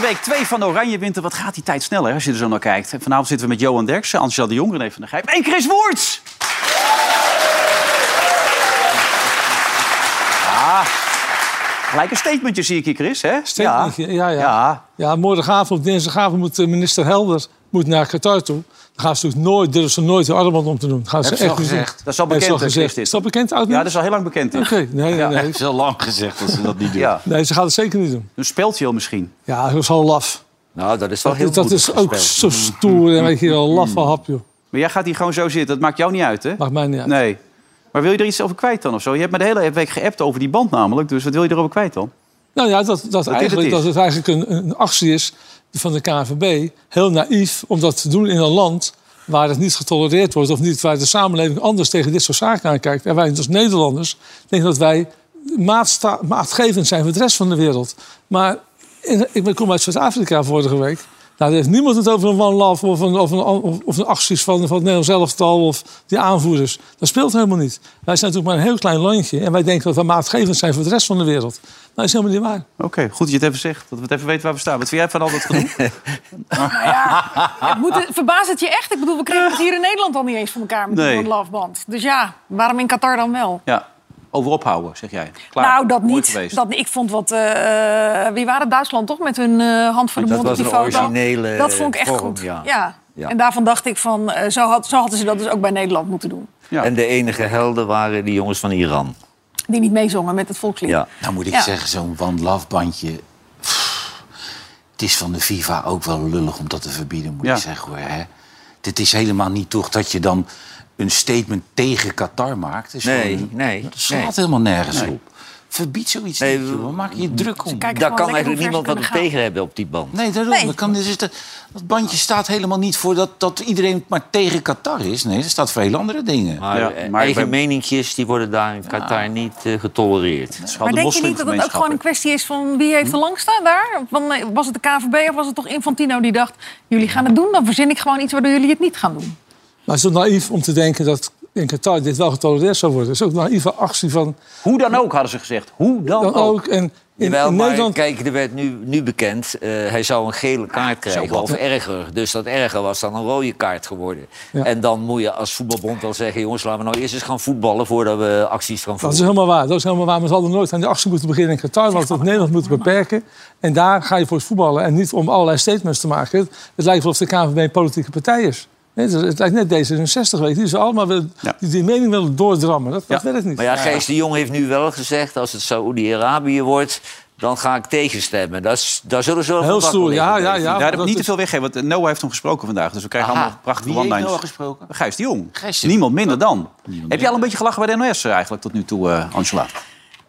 week 2 van Oranje Winter. Wat gaat die tijd sneller als je er zo naar kijkt. En vanavond zitten we met Johan Derksen, Angela de Jong, René van der Gijp en Chris Woerts. Ja, gelijk een statementje zie ik hier, Chris. Hè? Statementje, ja, ja. ja. Ja, morgenavond, dinsdagavond moet eh, minister Helder moet naar Qatar toe. Dan gaan ze natuurlijk nooit, durven ze nooit de armband om te doen. Dat gaan ze al doen. gezegd? Dat is al bekend, al hè, Chris, gezegd. Is dat bekend oud Ja, dat is al heel lang bekend. Oké, nee, nee, nee. Het is al lang gezegd dat ze dat niet doen. Ja. Nee, ze gaat het zeker niet doen. Een speeltje heel misschien. Ja, dat is al laf. Nou, dat is wel heel Dat, dat is ook zo stoer en weet je, al laf van hap, joh. Maar jij gaat hier gewoon zo zitten. Dat maakt jou niet uit, hè? Maakt mij niet uit. Nee. Maar wil je er iets over kwijt dan of zo? Je hebt me de hele week geappt over die band namelijk. Dus wat wil je erover kwijt dan? Nou ja, dat, dat, het eigenlijk, is. dat het eigenlijk een, een actie is van de KNVB. Heel naïef om dat te doen in een land waar het niet getolereerd wordt... of niet, waar de samenleving anders tegen dit soort zaken aankijkt. En wij als Nederlanders denken dat wij maatgevend zijn voor de rest van de wereld. Maar in, ik kom uit Zuid-Afrika vorige week. Nou, daar heeft niemand het over een one love of een, of een, of, of een acties van, van het Nederlands elftal of die aanvoerders. Dat speelt helemaal niet. Wij zijn natuurlijk maar een heel klein landje en wij denken dat we maatgevend zijn voor de rest van de wereld. Nou, dat is helemaal niet waar. Oké, goed dat je het even zegt. Dat we het even weten waar we staan. Wat vind jij van al dat gedoe? Het moet, verbaast het je echt? Ik bedoel, we kregen het hier in Nederland al niet eens voor elkaar met Nee. een loveband. Dus ja, waarom in Qatar dan wel? ja, over ophouden, zeg jij. Klaar. nou, dat Mooi niet. Dat, ik vond wat... eh, wie waren Duitsland toch? Met hun eh, hand voor de Dat mond op was die een foto. originele Dat vond ik echt vorm, goed. ja. Ja. Ja. En daarvan dacht ik van, eh, zo, had, zo hadden ze dat dus ook bij Nederland moeten doen. Ja. En de enige helden waren die jongens van Iran. Die niet meezongen met het volkslied. Ja. Nou moet ik Ja. zeggen, zo'n One Love bandje... pff, Het is van de FIFA ook wel lullig om dat te verbieden, moet Ja. ik zeggen. Hoor, hè? Dit is helemaal niet toch dat je dan een statement tegen Qatar maakt. Is Nee, gewoon- nee, Dat slaat nee. helemaal nergens op. Verbied zoiets Nee, niet, we- joh. Maak je druk om. Daar kan eigenlijk niemand wat tegen hebben op die band. Nee, daarom. Nee. Dat, kan, dus dat, dat bandje staat helemaal niet voor dat, dat iedereen maar tegen Qatar is. Nee, dat staat voor hele andere dingen. Maar, Ja, eh, maar eigen ben- meninkjes die worden daar in Qatar niet eh, getolereerd. Maar de denk je niet dat het ook gewoon een kwestie is van wie heeft de langste daar? Van, eh, was het de KVB of was het toch Infantino die dacht... jullie gaan het doen, dan verzin ik gewoon iets waardoor jullie het niet gaan doen. Maar het is toch naïef om te denken dat in Qatar dit wel getolereerd zou worden. Het is ook een naïeve actie van? Hoe dan ook, hadden ze gezegd. Hoe dan, dan ook. ook. En in, Jawel, in maar Nederland... kijk, er werd nu, nu bekend, eh, hij zou een gele kaart krijgen of erger. Dus dat erger was dan een rode kaart geworden. Ja. En dan moet je als voetbalbond wel zeggen... jongens, laten we nou eerst eens gaan voetballen voordat we acties gaan Dat is voeren. helemaal waar. Dat is helemaal waar. Ze hadden nooit aan die actie moeten beginnen in Qatar. Want het Nederland moeten beperken. En daar ga je voor het voetballen. En niet om allerlei statements te maken. Het, het lijkt wel of de KNVB een politieke partij is. Nee, het, het lijkt net D66, weet je. Die, ze allemaal willen, Ja. die, die mening willen doordrammen. Dat, dat werkt niet. Maar ja, Gees de Jong heeft nu wel gezegd... als het Saoedi-Arabië wordt, dan ga ik tegenstemmen. Dat is, daar zullen ze wel Heel stoer, ja, ja, ja. Ja, daar heb ik niet te is- veel weggeven, want Noah heeft hem gesproken vandaag. Dus we krijgen Aha. allemaal prachtige Wie heeft one-liners. Noah gesproken? Gijs de Jong. Gijs de- Niemand minder dan. Heb je al een beetje gelachen bij de NOS eh, eigenlijk tot nu toe, eh, Angela?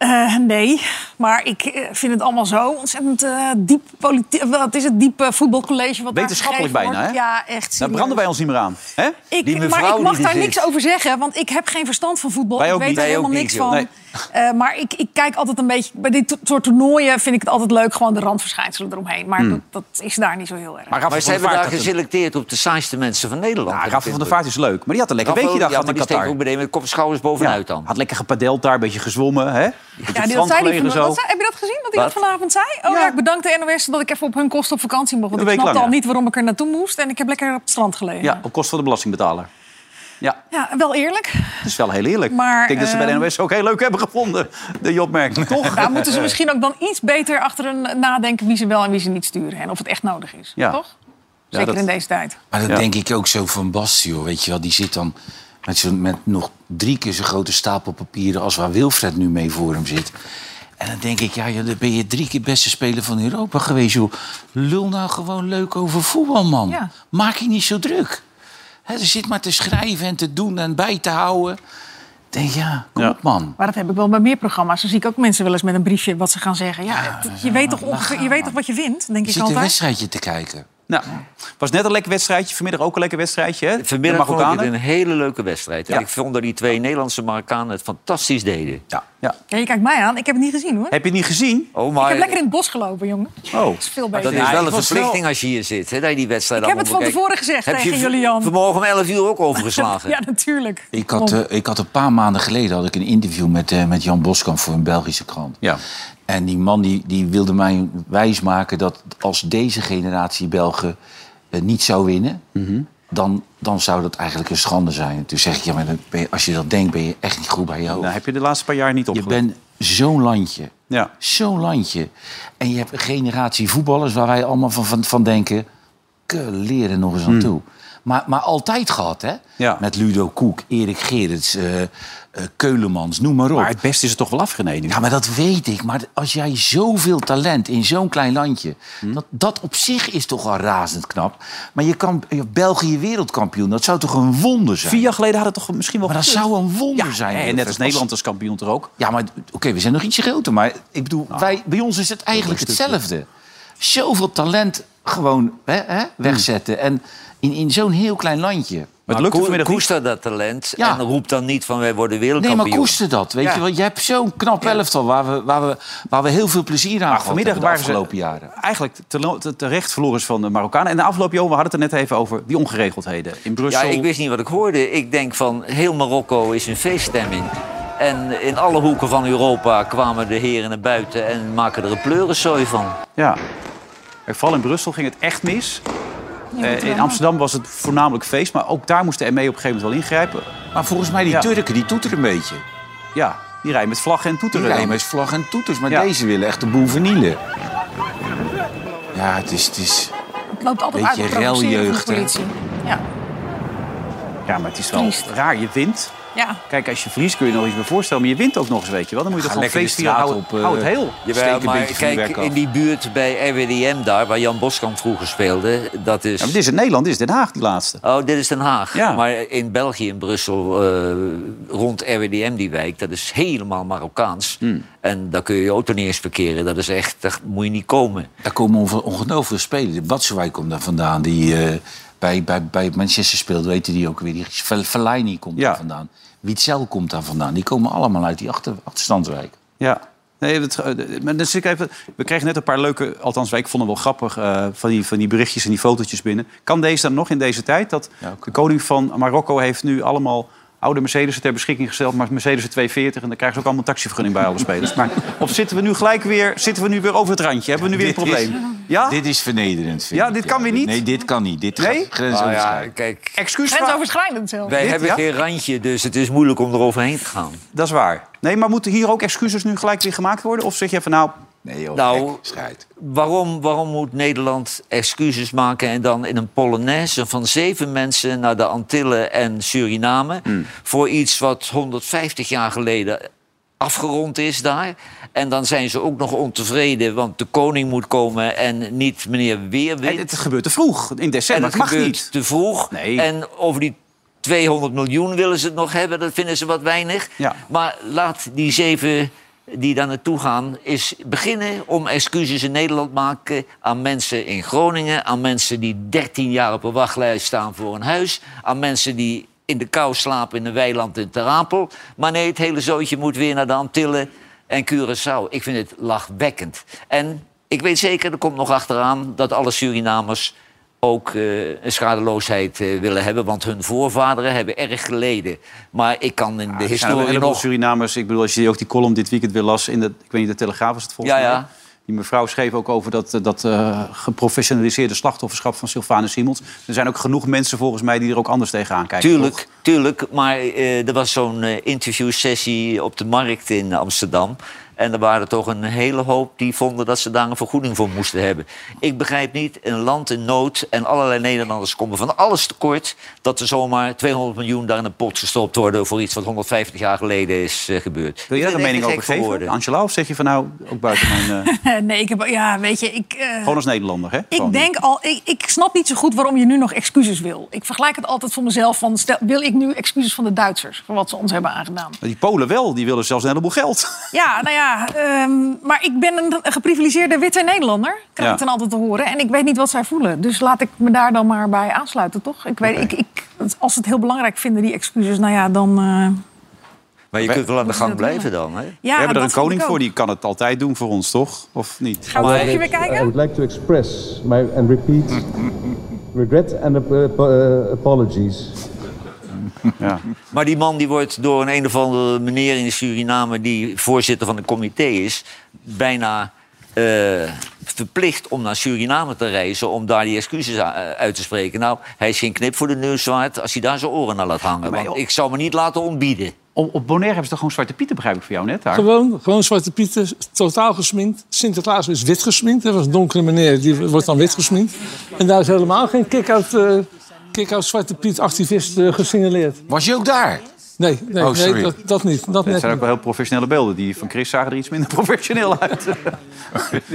Eh, nee, maar ik eh, vind het allemaal zo ontzettend eh, diep politiek. Wat is het diep eh, voetbalcollege? Wat daar Wetenschappelijk bijna, wordt. hè? Ja, echt. Daar branden wij ons niet meer aan. Hè? Ik, Die maar ik mag daar niks zit. over zeggen, want ik heb geen verstand van voetbal. Wij ik weet er helemaal niks van. Nee. Eh, maar ik, ik kijk altijd een beetje... Bij dit soort toernooien vind ik het altijd leuk, gewoon de randverschijnselen eromheen. Maar dat, dat is daar niet zo heel erg. Maar Rafa Maar van ze hebben Vaart daar geselecteerd op de saaiste mensen van Nederland. Ja, Rafa van der. Vaart is leuk. Maar die had een lekker weekje daar ja, in die Qatar. ook meteen met kop en schouders bovenuit dan. Had lekker gepadeld daar, een beetje gezwommen. Hè? Ja, die, dat zei hij gelegen van, zo. wat zei- heb je dat gezien, hij Wat? dat vanavond zei? Oh Ja. ja. ik bedank de NOS dat ik even op hun kosten op vakantie mocht. Want ik snapte lang, al ja. niet waarom ik er naartoe moest. En ik heb lekker op het strand gelegen. Ja, op kosten van de belastingbetaler. Ja, Ja, wel eerlijk. dat is wel heel eerlijk. Maar, ik denk dat ze bij de ehm, NOS ook heel leuk hebben gevonden, de opmerking. Toch? Daar moeten ze misschien ook dan iets beter achter hun nadenken wie ze wel en wie ze niet sturen. En of het echt nodig is. Ja. Toch? Zeker dat- in deze tijd. Maar dat Ja. denk ik ook zo van Bas, joh. Weet je wel, die zit dan met, zo, met nog drie keer zo'n grote stapel papieren... als waar Wilfred nu mee voor hem zit. En dan denk ik, ja, joh, dan ben je drie keer beste speler van Europa geweest, joh. Lul nou gewoon leuk over voetbal, man. Ja. Maak je niet zo druk. Er zit maar te schrijven en te doen en bij te houden. Ik denk, ja, kom Ja. op, man. Maar dat heb ik wel bij meer programma's. Dan zie ik ook mensen wel eens met een briefje wat ze gaan zeggen. Ja, je, weet toch ongeveer, je weet toch wat je vindt, denk Je ik zit een altijd. wedstrijdje te kijken. Nou, was net een lekker wedstrijdje. Vanmiddag ook een lekker wedstrijdje. Hè? Vanmiddag De vond ik het een hele leuke wedstrijd. Ja. ik vond dat die twee Nederlandse Marokkanen het fantastisch deden. Ja. ja. Ja, je kijkt mij aan. Ik heb het niet gezien hoor. Heb je het niet gezien? Oh, Ik maar heb lekker in het bos gelopen, jongen. Oh. Dat is veel beter. dat is wel ik een verplichting wel- als je hier zit, hè, dat je die wedstrijd Ik heb het van bekijkt. tevoren gezegd Heb je tegen v- Julian. vanmorgen om 11 uur ook overgeslagen? Ja, natuurlijk. Ik had, eh, ik had een paar maanden geleden had ik een interview met, eh, met Jan Boskamp voor een Belgische krant. Ja. En die man die, die wilde mij wijsmaken dat als deze generatie Belgen eh, niet zou winnen... dan, dan zou dat eigenlijk een schande zijn. Toen zeg ik, ja, maar je- als je dat denkt, ben je echt niet goed bij je hoofd. Nou, heb je de laatste paar jaar niet je opgelet. bent zo'n landje. Ja. Zo'n landje. En je hebt een generatie voetballers waar wij allemaal van, van, van denken... "Ke, leren nog eens aan toe. Maar, maar altijd gehad, hè? Ja. Met Ludo Koek, Erik Gerrits, eh, eh, Keulemans, noem maar op. Maar het beste is er toch wel afgeneden. Ja, maar dat weet ik. Maar als jij zoveel talent in zo'n klein landje... Hmm. Dat, dat op zich is toch al razend knap. Maar je kan je België wereldkampioen, dat zou toch een wonder zijn? Vier jaar geleden had het toch misschien wel Maar dat gekund? zou een wonder ja, zijn. En net als. Nederland als kampioen toch ook? Ja, maar oké, we zijn nog ietsje groter. Maar ik bedoel, Nou, wij, bij ons is het eigenlijk hetzelfde. Zoveel talent gewoon hè, hè, Hmm. wegzetten. En in, in zo'n heel klein landje. Maar het Maar lukte ko- vanmiddag niet. koester dat talent Ja. en roep dan niet van wij worden Nee, wereldkampioen. maar koester dat. Weet Ja. je, want je hebt zo'n knap elftal waar we, waar, we, waar we heel veel plezier aan Maar gehad vanmiddag hebben de afgelopen jaren. eigenlijk te- te- terecht verloren van de Marokkanen. En de afgelopen jaar, we hadden het er net even over, die ongeregeldheden. In Ja, Brussel. ik wist niet wat ik hoorde. Ik denk van heel Marokko is een feeststemming. En in alle hoeken van Europa kwamen de heren naar buiten en maken er een pleurensooi van. Ja. Kijk, Vooral in Brussel ging het echt mis. Eh, in Amsterdam was het voornamelijk feest, maar ook daar moest de ME op een gegeven moment wel ingrijpen. Maar volgens mij, die Ja. Turken, die toeteren een beetje. Ja, die rijden met vlaggen en Die toeteren. rijden dan. met vlag en toeters. Maar Ja. deze willen echt de boel vernielen. Ja, het is... Het is Het loopt altijd Beetje uit de politie. Ja. Ja, maar het is wel Triest. raar. Je wint. Ja. Kijk, als je verliest kun je nog iets meer voorstellen. Maar je wint ook nog eens, weet je wel. Dan moet je toch gewoon lekker de feest vieren. straat Hou, op, hou eh, het heel. Jawel, maar beetje kijk, in die buurt bij RWDM daar, waar Jan Boskamp vroeger speelde, dat is... Ja, maar dit is in Nederland, dit is Den Haag, die laatste. Oh, dit is Den Haag. Ja. Maar in België, in Brussel, eh, rond RWDM, die wijk, dat is helemaal Marokkaans. Hmm. En daar kun je je auto niet eens verkeren. Dat is echt, daar moet je niet komen. Daar komen onge- ongelooflijk veel spelers. De Batshuayi komt daar vandaan. Die eh, bij, bij, bij Manchester speelt, weten die ook weer. Die Fellaini komt Ja. daar vandaan. Witzel komt daar vandaan. Die komen allemaal uit die achter, achterstandswijk. Ja. Nee, het, eh, maar dus ik even, we kregen net een paar leuke, althans wij, ik vond het wel grappig, eh, van, die, van die berichtjes en die fotootjes binnen. Kan deze dan nog in deze tijd? Dat Ja, de koning van Marokko heeft nu allemaal oude Mercedes ter beschikking gesteld, maar Mercedes 240 en dan krijgen ze ook allemaal een taxivergunning bij alle spelers. Maar of zitten we nu gelijk weer, zitten we nu weer over het randje? Hebben we nu weer een is- probleem? Ja? Dit is vernederend, vind Ja, ik. dit kan weer niet? Nee, dit kan niet. Dit Nee? grensoverschrijdend. Ah, ja, kijk, Excuus, Grensoverschrijdend zelfs. wij Dit, hebben ja? geen randje, dus het is moeilijk om eroverheen te gaan. dat is waar. Nee, maar moeten hier ook excuses nu gelijk weer gemaakt worden? Of zeg je van nou, Nee, joh, Nou, gek, schijt. Waarom, waarom moet Nederland excuses maken en dan in een polonaise van zeven mensen naar de Antillen en Suriname Hmm. voor iets wat 150 jaar geleden afgerond is daar? En dan zijn ze ook nog ontevreden, want de koning moet komen en niet meneer Weerwind. het gebeurt te vroeg in en december. het Het mag gebeurt niet. te vroeg. Nee. En over die 200 miljoen willen ze het nog hebben, dat vinden ze wat weinig. Ja. Maar laat die zeven die daar naartoe gaan, is beginnen om excuses in Nederland maken aan mensen in Groningen, aan mensen die 13 jaar op een wachtlijst staan voor een huis, aan mensen die in de kou slapen in een weiland in Terapel. Maar nee, het hele zootje moet weer naar de Antillen en Curaçao. Ik vind het lachwekkend. En ik weet zeker, er komt nog achteraan dat alle Surinamers ook eh, een schadeloosheid eh, willen hebben. Want hun voorvaderen hebben erg geleden. Maar ik kan in de een historie nog... Surinamers. Ik bedoel, als je ook die column dit weekend weer las in de, ik weet niet, de Telegraaf was het volgens Ja, mij. ja. Die mevrouw schreef ook over dat, eh, dat geprofessionaliseerde slachtofferschap van Sylvanus Simons. Er zijn ook genoeg mensen volgens mij die er ook anders tegenaan kijken. Tuurlijk, toch? tuurlijk. Maar er was zo'n interviewsessie op de markt in Amsterdam. En er waren toch een hele hoop die vonden dat ze daar een vergoeding voor moesten hebben. Ik begrijp niet, een land in nood en allerlei Nederlanders komen van alles tekort... dat er zomaar 200 miljoen daar in een pot gestopt worden... voor iets wat 150 jaar geleden is eh, gebeurd. Wil jij daar een mening over geven. Angela? Of zeg je van nou, ook buiten mijn... eh, nee, ik heb, ja, weet je, ik... eh, gewoon als Nederlander, hè? Gewoon. Ik denk al, ik, ik snap niet zo goed waarom je nu nog excuses wil. Ik vergelijk het altijd voor mezelf van, stel, wil ik nu excuses van de Duitsers voor wat ze ons hebben aangedaan? Maar Die Polen wel, die willen zelfs een heleboel geld. Ja, nou ja, ehm, maar ik ben een geprivilegeerde witte Nederlander, krijg Ja. ik dan altijd te horen. En ik weet niet wat zij voelen. Dus laat ik me daar dan maar bij aansluiten, toch? Ik weet, ik, ik, als ze het heel belangrijk vinden, die excuses, nou ja, dan... eh, Maar je kunt wel aan de gang blijven dan, hè? ja, We hebben er een koning voor, die kan het altijd doen voor ons, toch? Of niet? Gaan we Maar- even weer I kijken? would like to express my and repeat regret and ap- uh, apologies Ja. Maar die man die wordt door een een of andere meneer in Suriname... die voorzitter van het comité is, bijna eh, verplicht om naar Suriname te reizen... om daar die excuses eh, uit te spreken. Nou, hij is geen knip voor de neus waard als hij daar zijn oren naar laat hangen. Maar Want ik zou me niet laten ontbieden. Op, op Bonaire hebben ze toch gewoon Zwarte Pieten, begrijp ik voor jou net daar? Gewoon, gewoon Zwarte Pieten, totaal gesminkt. Sinterklaas is wit gesminkt. Dat was een donkere meneer, die wordt dan wit gesminkt. En daar is helemaal geen kick-out eh, kick-out Zwarte Piet-activist eh, gesignaleerd. Was je ook daar? Nee, nee, Oh, nee dat, dat niet. Dat net zijn ook niet. wel heel professionele beelden. Die van Chris zagen er iets minder professioneel uit.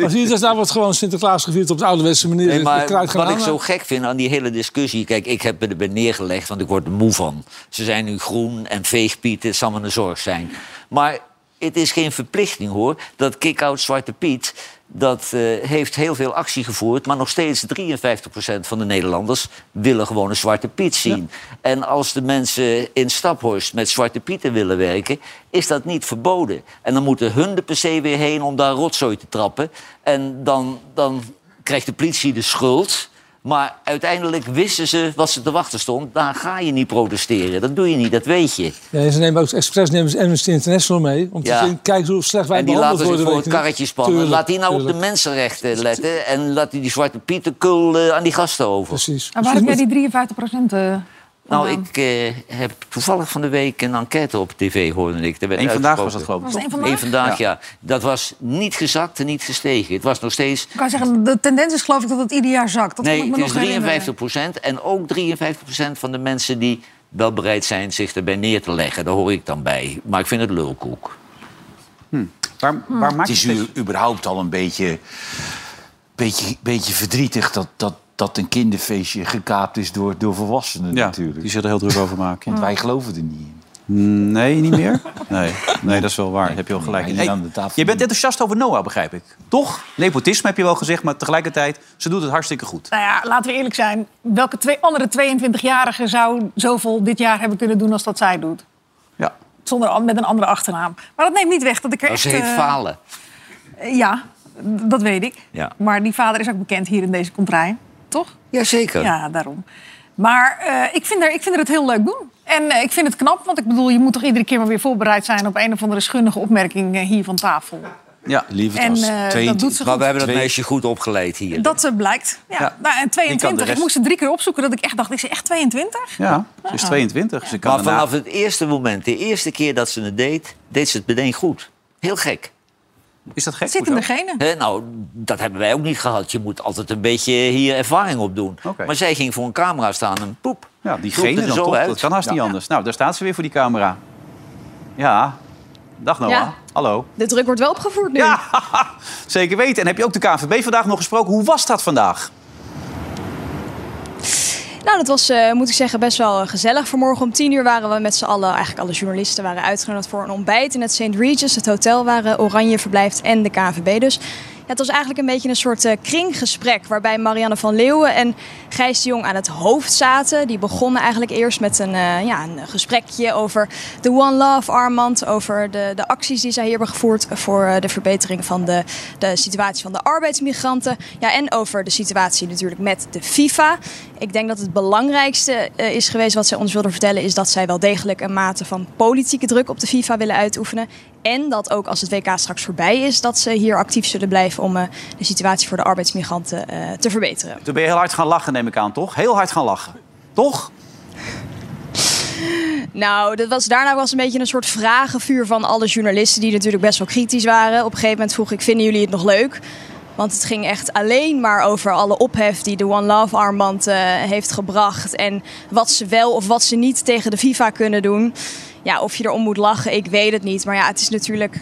Zie je, dus daar wordt gewoon Sinterklaas gevierd op de ouderwetse manier. Nee, Het maar wat ik zo gek vind aan die hele discussie... Kijk, ik heb het erbij neergelegd, want ik word er moe van. Ze zijn nu groen en veegpiet, het zal me een zorg zijn. Maar het is geen verplichting, hoor. Dat kick-out Zwarte Piet... dat eh, heeft heel veel actie gevoerd... maar nog steeds 53% van de Nederlanders... willen gewoon een Zwarte Piet zien. En als de mensen in Staphorst met Zwarte Pieten willen werken... is dat niet verboden. En dan moeten hun per se weer heen om daar rotzooi te trappen. En dan... dan krijgt de politie de schuld. Maar uiteindelijk wisten ze wat ze te wachten stond. Daar ga je niet protesteren. Dat doe je niet, dat weet je. Ja, ze nemen ook expres nemen ze Amnesty International mee. Om Ja. te zien, kijk hoe slecht wij En die behandeld laten zich worden. voor het karretje spannen. Tuurlijk, laat die nou op de mensenrechten letten. En laat die, die zwarte pietenkul eh, aan die gasten over. Precies. En waar heb jij die 53 procent eh, Nou, ik eh, heb toevallig van de week een enquête op tv, hoorde ik. Er werd Eén vandaag was dat geloof ik. Was het toch? één vandaag? Eén vandaag, ja. Dat was niet gezakt en niet gestegen. Het was nog steeds... Ik kan zeggen, de tendens is geloof ik dat het ieder jaar zakt. Dat nee, het me is nog herinneren. 53 procent. En ook 53 procent van de mensen die wel bereid zijn zich erbij neer te leggen. Daar hoor ik dan bij. Maar ik vind het lulkoek. Waar, waar maak Het je is het u- überhaupt al een beetje, beetje, beetje verdrietig dat, dat, dat een kinderfeestje gekaapt is door, door volwassenen Ja, natuurlijk. die zich er heel druk over maken. Want wij geloven er niet in. Nee, niet meer? Nee, nee dat is wel waar. heb je wel gelijk. hier Hey, aan de tafel je bent enthousiast over Noah, begrijp ik. Toch? Nepotisme heb je wel gezegd, maar tegelijkertijd... ze doet het hartstikke goed. Nou ja, laten we eerlijk zijn. Welke twee andere 22-jarige zou zoveel dit jaar hebben kunnen doen als dat zij doet? Ja. Zonder, met een andere achternaam. Maar dat neemt niet weg dat ik er Maar echt... ze heet eh, falen. Ja, dat weet ik. Ja. Maar die vader is ook bekend hier in deze contraille. Toch? Jazeker. Ja, daarom. Maar eh, ik, vind er, ik vind er het heel leuk doen. En eh, ik vind het knap, want ik bedoel, je moet toch iedere keer maar weer voorbereid zijn op een of andere schunnige opmerking eh, hier van tafel. ja. Lieve En eh, twee- dat doet ze Maar goed. we hebben dat Twee- meisje goed opgeleid hier. Dat eh, blijkt. Ja. Ja. Nou, en kan 22, de ik moest er drie keer opzoeken dat ik echt dacht, is ze echt 22? ja, ze is 22. Ze kan Maar vanaf het eerste moment, de eerste keer dat ze het deed, deed ze het meteen goed. Heel gek. Is dat gek? Het zit in Hoezo? de genen. Hè, nou, dat hebben wij ook niet gehad. Je moet altijd een beetje hier ervaring op doen. Oké. Maar zij ging voor een camera staan en poep. Ja, die Vloepte genen er dan zo toch? uit. Dat kan haast niet anders. Nou, daar staat ze weer voor die camera. Ja. Dag Noah. Ja. Hallo. De druk wordt wel opgevoerd nu. Ja, zeker weten. En heb je ook de KNVB vandaag nog gesproken? Hoe was dat vandaag? Nou, dat was, eh, moet ik zeggen, best wel eh, gezellig. Vanmorgen om tien uur waren we met z'n allen, eigenlijk alle journalisten waren uitgenodigd voor een ontbijt in het St. Regis. Het hotel waar eh, Oranje verblijft en de KNVB dus. Het was eigenlijk een beetje een soort eh, kringgesprek waarbij Marianne van Leeuwen en Gijs de Jong aan het hoofd zaten. Die begonnen eigenlijk eerst met een, eh, ja, een gesprekje over de One Love armband, over de, de acties die zij hier hebben gevoerd voor eh, de verbetering van de, de situatie van de arbeidsmigranten. Ja, en over de situatie natuurlijk met de FIFA. Ik denk dat het belangrijkste is geweest wat zij ons wilden vertellen, is dat zij wel degelijk een mate van politieke druk op de FIFA willen uitoefenen. En dat ook als het WK straks voorbij is, dat ze hier actief zullen blijven om eh, de situatie voor de arbeidsmigranten eh, te verbeteren. Toen ben je heel hard gaan lachen, neem ik aan, toch? Heel hard gaan lachen. Toch? Nou, dat was, daarna was een beetje een soort vragenvuur van alle journalisten die natuurlijk best wel kritisch waren. Op een gegeven moment vroeg ik, vinden jullie het nog leuk? Want het ging echt alleen maar over alle ophef die de One Love armband eh, heeft gebracht. En wat ze wel of wat ze niet tegen de FIFA kunnen doen. Ja, of je erom moet lachen, ik weet het niet. Maar ja, het is natuurlijk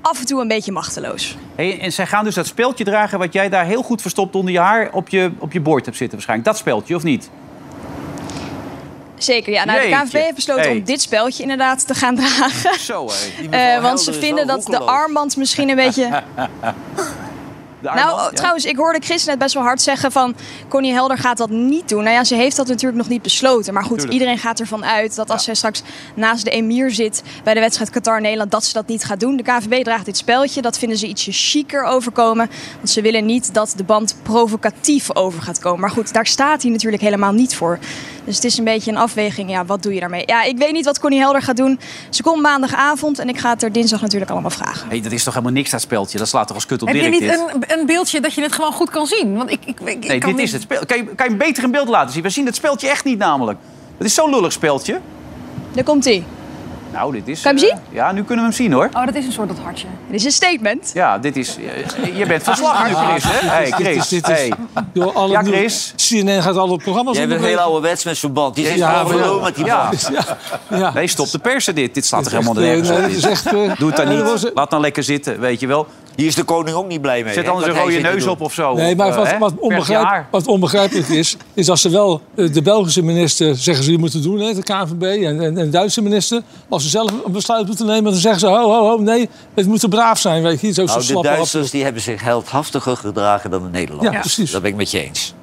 af en toe een beetje machteloos. Hey, en zij gaan dus dat speeltje dragen... wat jij daar heel goed verstopt onder je haar op je, op je bord hebt zitten waarschijnlijk. Dat speeltje, of niet? Zeker, ja. Nou, de. KNVB heeft besloten Hey. om dit speltje inderdaad te gaan dragen. Zo, hé. Eh, want ze vinden dat de armband misschien een beetje... Nou, ja. trouwens, ik hoorde Chris net best wel hard zeggen van... Connie Helder gaat dat niet doen. Nou ja, ze heeft dat natuurlijk nog niet besloten. Maar goed, Tuurlijk. iedereen gaat ervan uit dat als zij straks naast de emir zit... bij de wedstrijd Qatar-Nederland, dat ze dat niet gaat doen. De KVB draagt dit speltje. Dat vinden ze ietsje chiquer overkomen. Want ze willen niet dat de band provocatief over gaat komen. Maar goed, daar staat hij natuurlijk helemaal niet voor. Dus het is een beetje een afweging. Ja, wat doe je daarmee? Ja, ik weet niet wat Connie Helder gaat doen. Ze komt maandagavond en ik ga het er dinsdag natuurlijk allemaal vragen. Hey, dat is toch helemaal niks, dat speeltje? Dat slaat toch als kut op Heb je Dirk, niet dit? een, een beeldje dat je het gewoon goed kan zien? Want ik, ik, ik, ik Nee, kan dit niet- is het spel. Kan je, kan je hem beter in beeld laten zien? We zien het speltje echt niet namelijk. Het is zo'n lullig speltje. Daar komt hij. Nou, dit is... Kan je hem eh, Ja, nu kunnen we hem zien hoor. Oh, dat is een soort dat hartje. Dit is een statement. Ja, dit is... eh, je bent verslag nu, Chris, hè? Hey, Chris. Dit is- dit is- Hey. Joh, alle Ja, nieuwe- Chris? CNN gaat alle programma's Jij bent heel onderbreken. ouderwets met zo'n band. Die zit Ja, ja, met die Ja. band. Ja. Nee, stop de persen dit. Dit slaat Dit er is helemaal nergens eh, op. dit is Doe het dan niet. Laat dan lekker zitten, weet je wel. Hier is de koning ook niet blij mee. Zet anders een rode neus op of zo. Nee, maar wat, eh, wat, onbegrijp, wat onbegrijpelijk is, is als ze wel eh, de Belgische minister zeggen ze die moeten doen, hè, de KNVB, en, en, en de Duitse minister, als ze zelf een besluit moeten nemen, dan zeggen ze, ho, ho, ho, nee, het moet braaf zijn, weet je, zo, zo Nou, de Duitsers die hebben zich heldhaftiger gedragen dan de Nederlanders. Ja, precies. Dat ben ik met je eens.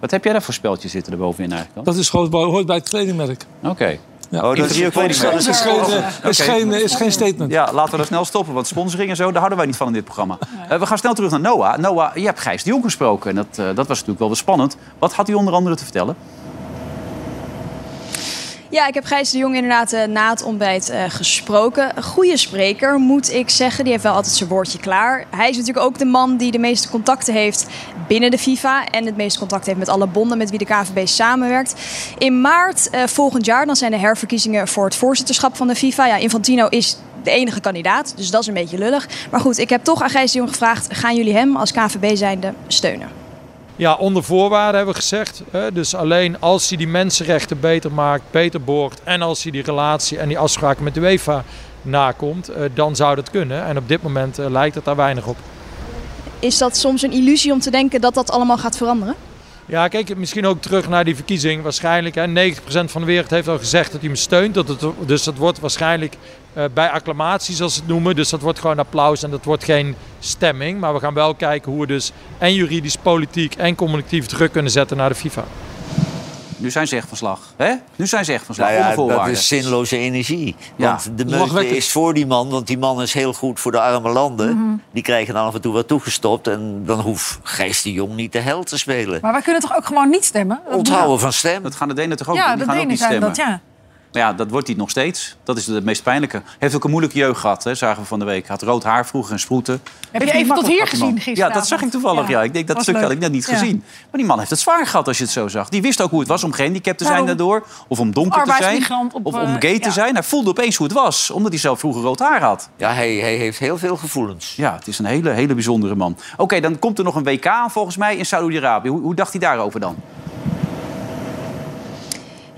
Wat heb jij daar voor speltjes zitten er bovenin eigenlijk dan? Dat is gewoon, hoort bij het kledingmerk. Oké. Ja. Oh, dat is geen, eh, is Oké. geen, eh, is geen statement. Ja, laten we dat snel stoppen, want sponsoring en zo, daar houden wij niet van in dit programma. Eh, we gaan snel terug naar Noah. Noah, je hebt Gijs de Jong gesproken en dat, dat was natuurlijk wel weer spannend. Wat had hij onder andere te vertellen? Ja, ik heb Gijs de Jong inderdaad eh, na het ontbijt eh, gesproken. Een goede spreker, moet ik zeggen. Die heeft wel altijd zijn woordje klaar. Hij is natuurlijk ook de man die de meeste contacten heeft binnen de FIFA. En het meeste contact heeft met alle bonden met wie de KVB samenwerkt. In maart eh, volgend jaar dan zijn de herverkiezingen voor het voorzitterschap van de FIFA. Ja, Infantino is de enige kandidaat, dus dat is een beetje lullig. Maar goed, ik heb toch aan Gijs de Jong gevraagd... gaan jullie hem als KVB zijnde steunen? Ja, onder voorwaarden hebben we gezegd. Hè? Dus alleen als hij die mensenrechten beter maakt, beter boort... en als hij die relatie en die afspraken met de UEFA nakomt, eh, dan zou dat kunnen. En op dit moment eh, lijkt het daar weinig op. Is dat soms een illusie om te denken dat dat allemaal gaat veranderen? Ja, kijk, misschien ook terug naar die verkiezing. Waarschijnlijk, hè, 90% van de wereld heeft al gezegd dat hij hem steunt. Dat het, dus dat wordt waarschijnlijk eh, bij acclamatie, zoals ze het noemen. Dus dat wordt gewoon applaus en dat wordt geen stemming. Maar we gaan wel kijken hoe we dus en juridisch, politiek en communicatief druk kunnen zetten naar de FIFA. Nu zijn ze echt van slag. Hè? Nu zijn ze echt van slag, Nou ja, dat is zinloze energie. Ja, Want de meute is voor die man, want die man is heel goed voor de arme landen. Mhm. Die krijgen dan af en toe wat toegestopt. En dan hoeft Gijs de Jong niet de held te spelen. Maar wij kunnen toch ook gewoon niet stemmen? Onthouden van stem. Dat gaan de Denen toch ook Ja, doen? Die de gaan ook Denen niet zijn stemmen. dat, ja. Maar ja, dat wordt hij nog steeds. Dat is het meest pijnlijke. Hij heeft ook een moeilijke jeugd gehad, hè, zagen we van de week. Hij had rood haar vroeger en sproeten. Heeft je even tot hier gezien gisteravond? Ja, dat zag ik toevallig. Ja. Ja, Ik denk, dat was stuk leuk. had ik net niet Ja. gezien. Maar die man heeft het zwaar gehad als je het zo zag. Die wist ook hoe het was om gehandicapt te zijn daardoor. Of om donker te zijn. Op, of om eh, gay te ja. zijn. Hij voelde opeens hoe het was. Omdat hij zelf vroeger rood haar had. Ja, hij, hij heeft heel veel gevoelens. Ja, het is een hele, hele bijzondere man. Oké, dan komt er nog een WK aan volgens mij in Saoedi-Arabië. Hoe, hoe dacht hij daarover dan?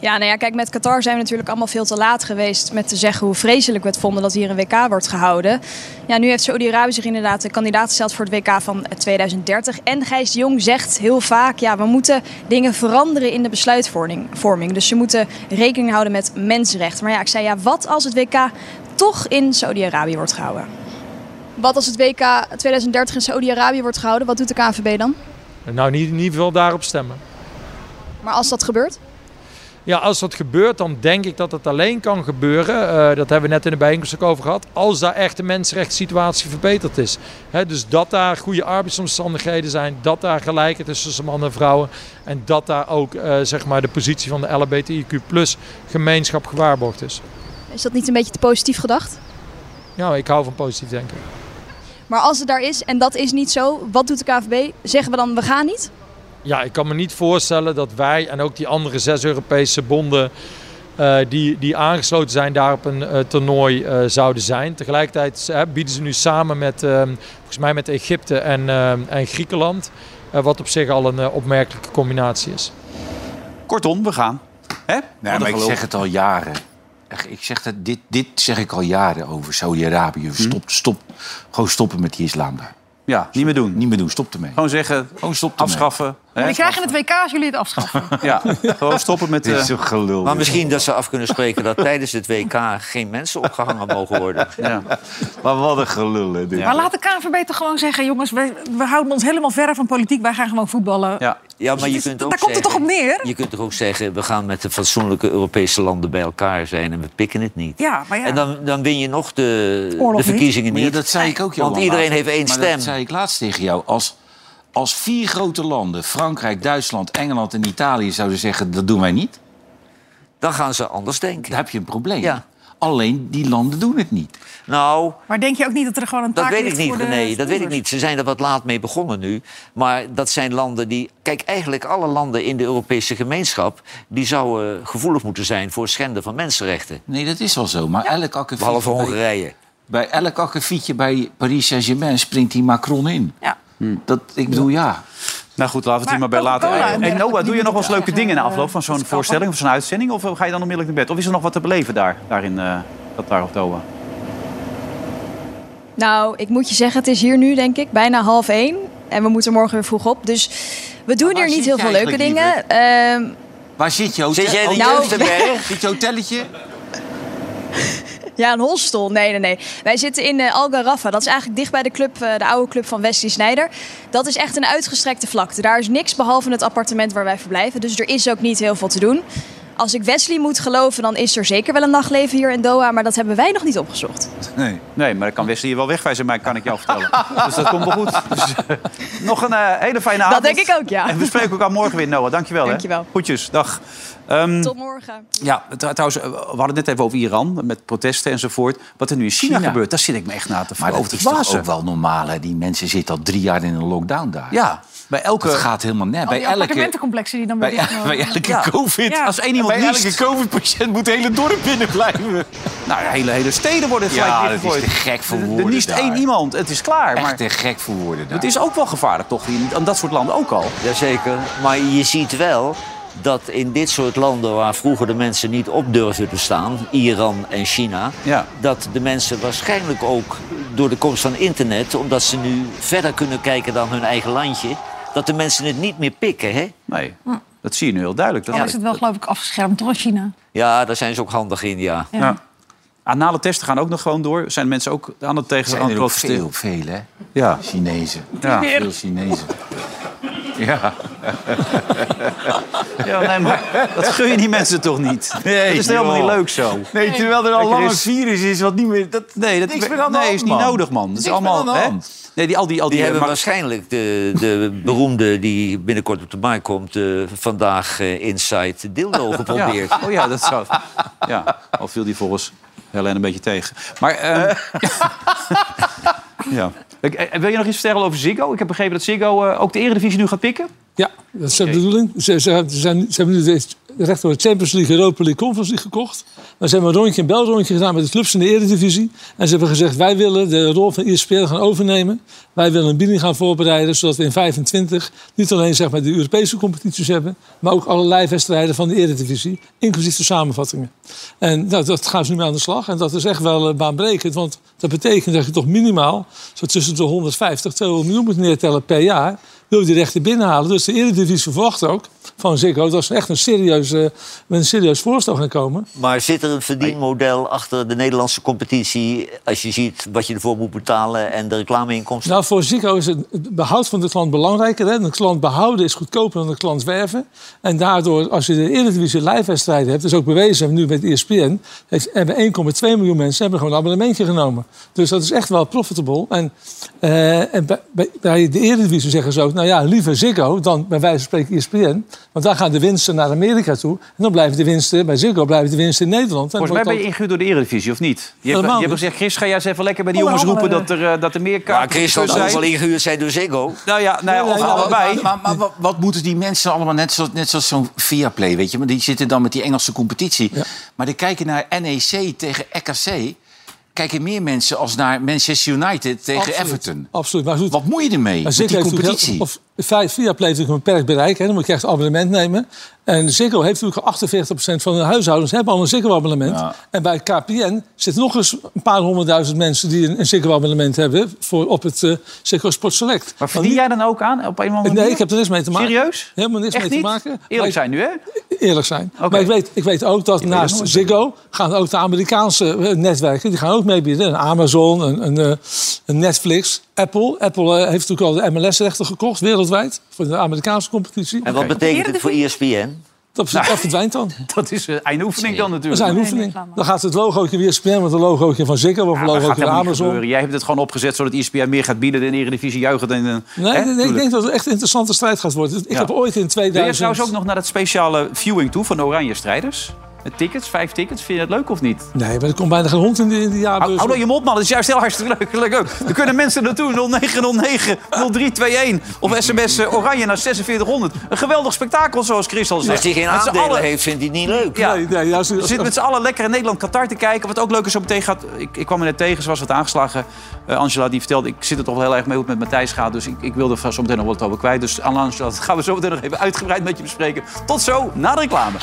Ja, nou ja, kijk, met Qatar zijn we natuurlijk allemaal veel te laat geweest met te zeggen hoe vreselijk we het vonden dat hier een WK wordt gehouden. Ja, nu heeft Saudi-Arabië zich inderdaad kandidaat gesteld voor het WK van 2030. En Gijs de Jong zegt heel vaak, ja, we moeten dingen veranderen in de besluitvorming. vorming. Dus ze moeten rekening houden met mensenrechten. Maar ja, ik zei, ja, wat als het WK toch in Saudi-Arabië wordt gehouden? Wat als het WK 2030 in Saudi-Arabië wordt gehouden? Wat doet de KNVB dan? Nou, niet in ieder geval daarop stemmen. Maar als dat gebeurt? Ja, als dat gebeurt, dan denk ik dat het alleen kan gebeuren. eh, dat hebben we net in de bijeenkomst ook over gehad. Als daar echt de mensenrechtssituatie verbeterd is. Dus dat daar goede arbeidsomstandigheden zijn. Dat daar gelijkheid is tussen mannen en vrouwen. En dat daar ook eh, zeg maar de positie van de LHBTIQ gemeenschap gewaarborgd is. Is dat niet een beetje te positief gedacht? Ja, ik hou van positief denken. Maar als het daar is en dat is niet zo, wat doet de KVB? Zeggen we dan we gaan niet? Ja, ik kan me niet voorstellen dat wij en ook die andere zes Europese bonden eh, die, die aangesloten zijn daar op een eh, toernooi eh, zouden zijn. Tegelijkertijd bieden ze nu samen met, volgens mij met Egypte en, en Griekenland, eh, wat op zich al een opmerkelijke combinatie is. Kortom, we gaan. Hè? Nee, maar ik zeg het al jaren. Echt, Ik zeg dat, dit, dit zeg ik al jaren over Saudi-Arabië. Stop, stop, gewoon stoppen met die islam daar. Ja, niet meer doen. Niet meer doen, stop ermee. Gewoon zeggen, Gewoon stop ermee. afschaffen. Die krijgen het WK als jullie het afschaffen. Ja, gewoon stoppen met... Dit is toch gelul. Maar misschien dat ze af kunnen spreken dat tijdens het WK geen mensen opgehangen mogen worden. ja. Maar wat een gelul, hè, dit. Maar laat de KNVB toch gewoon zeggen... jongens, we, we houden ons helemaal ver van politiek. Wij gaan gewoon voetballen. ja. Ja, maar je Dus kunt daar ook komt het toch zeggen, op neer? Je kunt toch ook zeggen, we gaan met de fatsoenlijke Europese landen bij elkaar zijn en we pikken het niet. Ja, maar ja. En dan, dan win je nog de, de verkiezingen niet. dat zei ik ook, Johan. Want iedereen laatst. heeft één Maar stem. Dat zei ik laatst tegen jou. Als, als vier grote landen, Frankrijk, Duitsland, Engeland en Italië, zouden zeggen: dat doen wij niet. dan gaan ze anders denken. Dan heb je een probleem. Ja. Alleen die landen doen het niet. Nou, Maar denk je ook niet dat er gewoon een taak Dat weet ik niet, nee, dat weet ik niet. Ze zijn er wat laat mee begonnen nu. Maar dat zijn landen die... Kijk, eigenlijk alle landen in de Europese gemeenschap... die zouden gevoelig moeten zijn voor schenden van mensenrechten. Nee, dat is wel zo. Maar elk akkefietje Behalve bij, Hongarije. bij elk akkefietje bij Paris Saint-Germain springt die Macron in. Ja. Dat, ik bedoel, ja. Nou goed, laten we het hier maar Maar bij laten. En Noah, doe je nog wel eens leuke dingen na eh, afloop van zo'n voorstelling of zo'n uitzending? Of ga je dan onmiddellijk naar bed? Of is er nog wat te beleven daar, daar in uh, Qatar of Doha? Nou, ik moet je zeggen, het is hier nu denk ik bijna half één. En we moeten morgen weer vroeg op. Dus we doen Maar hier niet heel veel leuke dingen. Ehm, Waar zit je hotel? Zit jij in de Nou? Zit je hotelletje? ja, een hostel. Nee, nee, nee. Wij zitten in eh, Al Garafa. Dat is eigenlijk dicht bij de club, eh, de oude club van Wesley Sneijder. Dat is echt een uitgestrekte vlakte. Daar is niks behalve het appartement waar wij verblijven. Dus er is ook niet heel veel te doen. Als ik Wesley moet geloven, dan is er zeker wel een nachtleven hier in Doha. Maar dat hebben wij nog niet opgezocht. Nee. Nee, maar dan kan Wesley je wel wegwijzen, maar kan ik jou vertellen. dus dat komt wel goed. Dus, eh, nog een eh, hele fijne avond. Dat denk ik ook, ja. En we spreken elkaar morgen weer, Noah. Dankjewel. Dankjewel. Hè? Goedjes, dag. Ehm, Tot morgen. ja, tr- trouwens, eh, we hadden het net even over Iran, met protesten enzovoort. Wat er nu in China, China. gebeurt, daar zit ik me echt naar te Maar over dat is toch ook wel normaal, hè? Die mensen zitten al drie jaar in een lockdown daar. Ja, bij elke... Het gaat helemaal net. Al Bij elke, appartementencomplexen die dan bij, bij worden. elke Ja. covid... Ja. Als één iemand Bij niest, elke covid-patiënt moet de hele dorp binnen blijven. nou, hele, hele steden worden gelijk Ja, dat is te gek voor Er- Er woorden niest daar. één iemand, het is klaar. Maar Echt te gek voor woorden daar. het is ook wel gevaarlijk, toch? In aan dat soort landen ook al. Jazeker. Maar je ziet wel dat in dit soort landen waar vroeger de mensen niet op durfden te staan, Iran en China, Ja. dat de mensen waarschijnlijk ook door de komst van internet, omdat ze nu verder kunnen kijken dan hun eigen landje, dat de mensen het niet meer pikken. Hè? Nee, dat zie je nu heel duidelijk. Dat, Dan is het wel geloof ik afgeschermd door China. Ja, daar zijn ze ook handig in, ja. Ja. Ja. Anale testen gaan ook nog gewoon door. Zijn mensen ook aan het tegen zijn aan er het protesteren? veel, veel hè? Ja. Chinezen. Ja. Veel Chinezen. Ja. ja, nee, maar dat gun je die mensen toch niet? Nee, dat is helemaal niet leuk zo. Nee, terwijl er al lang een virus is wat niet meer... Dat, Nee, dat Niks meer aan de nee, hand, is niet man. nodig, man. Dat is allemaal. aan de hè? Nee, die, al die, al die, Die hebben maar- waarschijnlijk de, de beroemde die binnenkort op de markt komt, eh, vandaag eh, Inside Dildo geprobeerd. Ja. Oh ja, dat zou. Ja, al viel die volgens Helene een beetje tegen. Maar. ehm, ja. Eh, Wil je nog iets vertellen over Ziggo? Ik heb begrepen dat Ziggo eh, ook de Eredivisie nu gaat pikken. Ja, dat is de bedoeling. Ze, ze, ze zijn, ze hebben nu recht voor de Champions League, Europa League, Conference League gekocht. Maar ze hebben een rondje, een belrondje gedaan met de clubs in de Eredivisie. En ze hebben gezegd, wij willen de rol van ESPN gaan overnemen. Wij willen een bieding gaan voorbereiden, zodat we in 25 niet alleen zeg maar, de Europese competities hebben, maar ook allerlei wedstrijden van de Eredivisie, inclusief de samenvattingen. En nou, dat gaan ze nu mee aan de slag. En dat is echt wel eh, baanbrekend, want dat betekent dat je toch minimaal zo tussen de 150 en 200 miljoen moet neertellen per jaar. Wil je die rechten binnenhalen? Dus de Eredivisie verwacht ook van Ziggo dat ze echt een serieus, eh, een serieus voorstel gaan komen. Maar zit er een verdienmodel achter de Nederlandse competitie... als je ziet wat je ervoor moet betalen en de reclameinkomsten? Nou, voor Ziggo is het behoud van de klant belangrijker. Hè? De klant behouden is goedkoper dan de klant werven. En daardoor, als je de Eredivisie live-wedstrijden hebt... is ook bewezen, nu met ESPN... heeft- hebben 1,2 miljoen mensen hebben gewoon een abonnementje genomen. Dus dat is echt wel profitable. En, eh, en bij de Eredivisie zeggen ze ook... nou ja, liever Ziggo dan bij wijze van spreken ESPN. Want daar gaan de winsten naar Amerika toe. En dan blijven de winsten, bij Ziggo blijven de winsten in Nederland. En Volgens mij ben je ingehuurd door de Eredivisie, of niet? Je hebt, je hebt gezegd, Chris, ga jij eens even lekker bij die Oh, jongens wel, roepen eh, dat er, eh, dat er meer Maar kaarten Chris zal zijn. ook wel ingehuurd zijn door Ziggo. Nou ja, nou ja, of Nee, allebei. Maar, maar, wat, wat moeten die mensen allemaal, net zoals, net zoals zo'n Viaplay, weet je? Maar die zitten dan met die Engelse competitie. Maar die kijken naar NEC tegen RKC. Kijken meer mensen als naar Manchester United tegen Absoluut. Everton. Absoluut, maar goed. Wat moet je ermee met die competitie? Of, via Play natuurlijk een beperkt bereik. Hè. Dan moet je echt een abonnement nemen. En Ziggo heeft natuurlijk 48% van de huishoudens hebben al een Ziggo-abonnement. Ja. En bij KPN zitten nog eens een paar honderdduizend mensen... die een, een Ziggo-abonnement hebben voor, op het eh Ziggo Sport Select. Maar verdien jij dan ook aan op een of andere? Nee, ik heb er niks mee te maken. Serieus? Helemaal niks Echt mee te maken. Eerlijk ik- zijn nu, hè? eerlijk zijn. Maar ik weet, ik weet ook dat naast. Ziggo gaan ook de Amerikaanse eh, netwerken die gaan ook meebieden. Een Amazon, een, een, eh, een Netflix, Apple. Apple eh, heeft natuurlijk al de MLS-rechten gekocht wereldwijd voor de Amerikaanse competitie. En wat betekent het voor E ESPN? Dat, dat verdwijnt dan. Dat is een eindoefening dan Dat natuurlijk. is een oefening. Dan gaat het logootje weer spelen met een logootje van Ziggo of een Ja, dat logootje van Amazon. gebeuren. Jij hebt het gewoon opgezet zodat E ESPN meer gaat bieden. De Eredivisie juichen. En, Nee, hè, nee, nee, ik denk dat het echt een interessante strijd gaat worden. Ik Ja. heb ooit in Wil je 2000... trouwens ook nog naar dat speciale viewing toe van de Oranje Strijders? Met tickets, vijf tickets. Vind je dat leuk of niet? Nee, maar er komt bijna geen hond in de, in de jaarbeurs. Hou, hou dan je mond, man. Dat is juist heel hartstikke leuk. leuk ook. Dan kunnen mensen naartoe 0909 0321 of sms eh, oranje naar 4600. Een geweldig spektakel, zoals Chris al zegt. Als hij geen aandelen heeft, vindt hij het niet leuk. Ja. Nee, nee, juist, We zitten met z'n allen lekker in Nederland Qatar te kijken. Wat ook leuk is zo meteen gaat. Ik, ik kwam er net tegen, ze was wat aangeslagen. Eh, Angela die vertelde, ik zit er toch wel heel erg mee hoe het met Matthijs gaat. Dus ik, ik wilde er zo meteen nog wat over kwijt. Dus Angela, dat gaan we zo meteen nog even uitgebreid met je bespreken. Tot zo, na de reclame.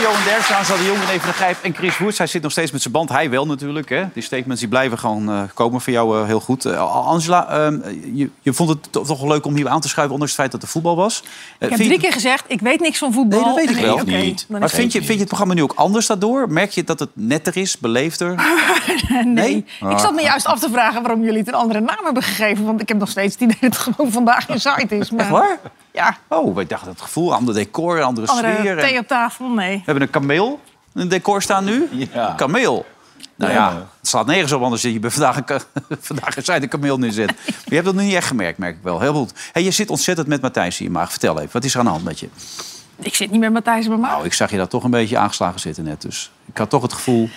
Johan Derksen, Zal de Jong en Even de Grijp en Chris Woerts. Hij zit nog steeds met zijn band. Hij wel natuurlijk. Hè. Die statements die blijven gewoon eh, komen voor jou eh, heel goed. Eh, Angela, ehm, je, je vond het to- toch wel leuk om hier aan te schuiven... ondanks het feit dat er voetbal was. Ik heb drie keer gezegd, ik weet niks van voetbal. Nee, dat weet ik wel. Niet. Maar vind je, vind je het programma nu ook anders daardoor? Merk je dat het netter is, beleefder? nee. Ik zat me juist af te vragen waarom jullie het een andere naam hebben gegeven. Want ik heb nog steeds het idee dat het gewoon vandaag in site is. Maar, Echt waar? Ja, Oh, wij dachten het gevoel, ander decor, andere, andere sfeer. Thee op tafel, nee. We hebben een kameel in het decor staan nu. Ja. Kameel. Nou ja, het slaat nergens op, anders zie je bij vandaag een, vandaag een zijde kameel neerzet. Maar je hebt dat nog niet echt gemerkt, merk ik wel. Heel goed. Hey, je zit ontzettend met Matthijs in je maag. Vertel even, wat is er aan de hand met je? Ik zit niet met Matthijs bij mij. Nou, ik zag je daar toch een beetje aangeslagen zitten net. Dus ik had toch het gevoel...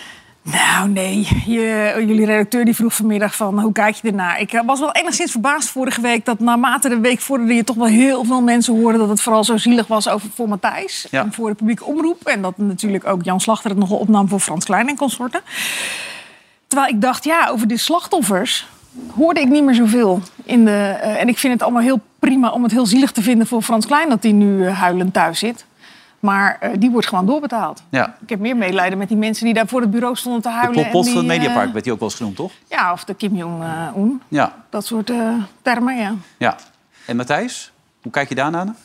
Nou, nee. Je, jullie redacteur die vroeg vanmiddag van hoe kijk je ernaar? Ik eh, was wel enigszins verbaasd vorige week dat naarmate de week vorderde je toch wel heel veel mensen hoorden dat het vooral zo zielig was over voor Matthijs Ja. en voor de publieke omroep. En dat natuurlijk ook Jan Slachter het nogal opnam voor Frans Klein en consorten. Terwijl ik dacht, ja, over de slachtoffers hoorde ik niet meer zoveel. In de, eh, en ik vind het allemaal heel prima om het heel zielig te vinden voor Frans Klein dat hij nu eh, huilend thuis zit. Maar eh, die wordt gewoon doorbetaald. Ja. Ik heb meer medelijden met die mensen die daar voor het bureau stonden te De huilen. En Pot die, van het eh, Mediapark werd hij ook wel eens genoemd, toch? Ja, of de Kim Jong-un. Ja. dat soort eh, termen, ja. ja. En Matthijs, hoe kijk je daarna?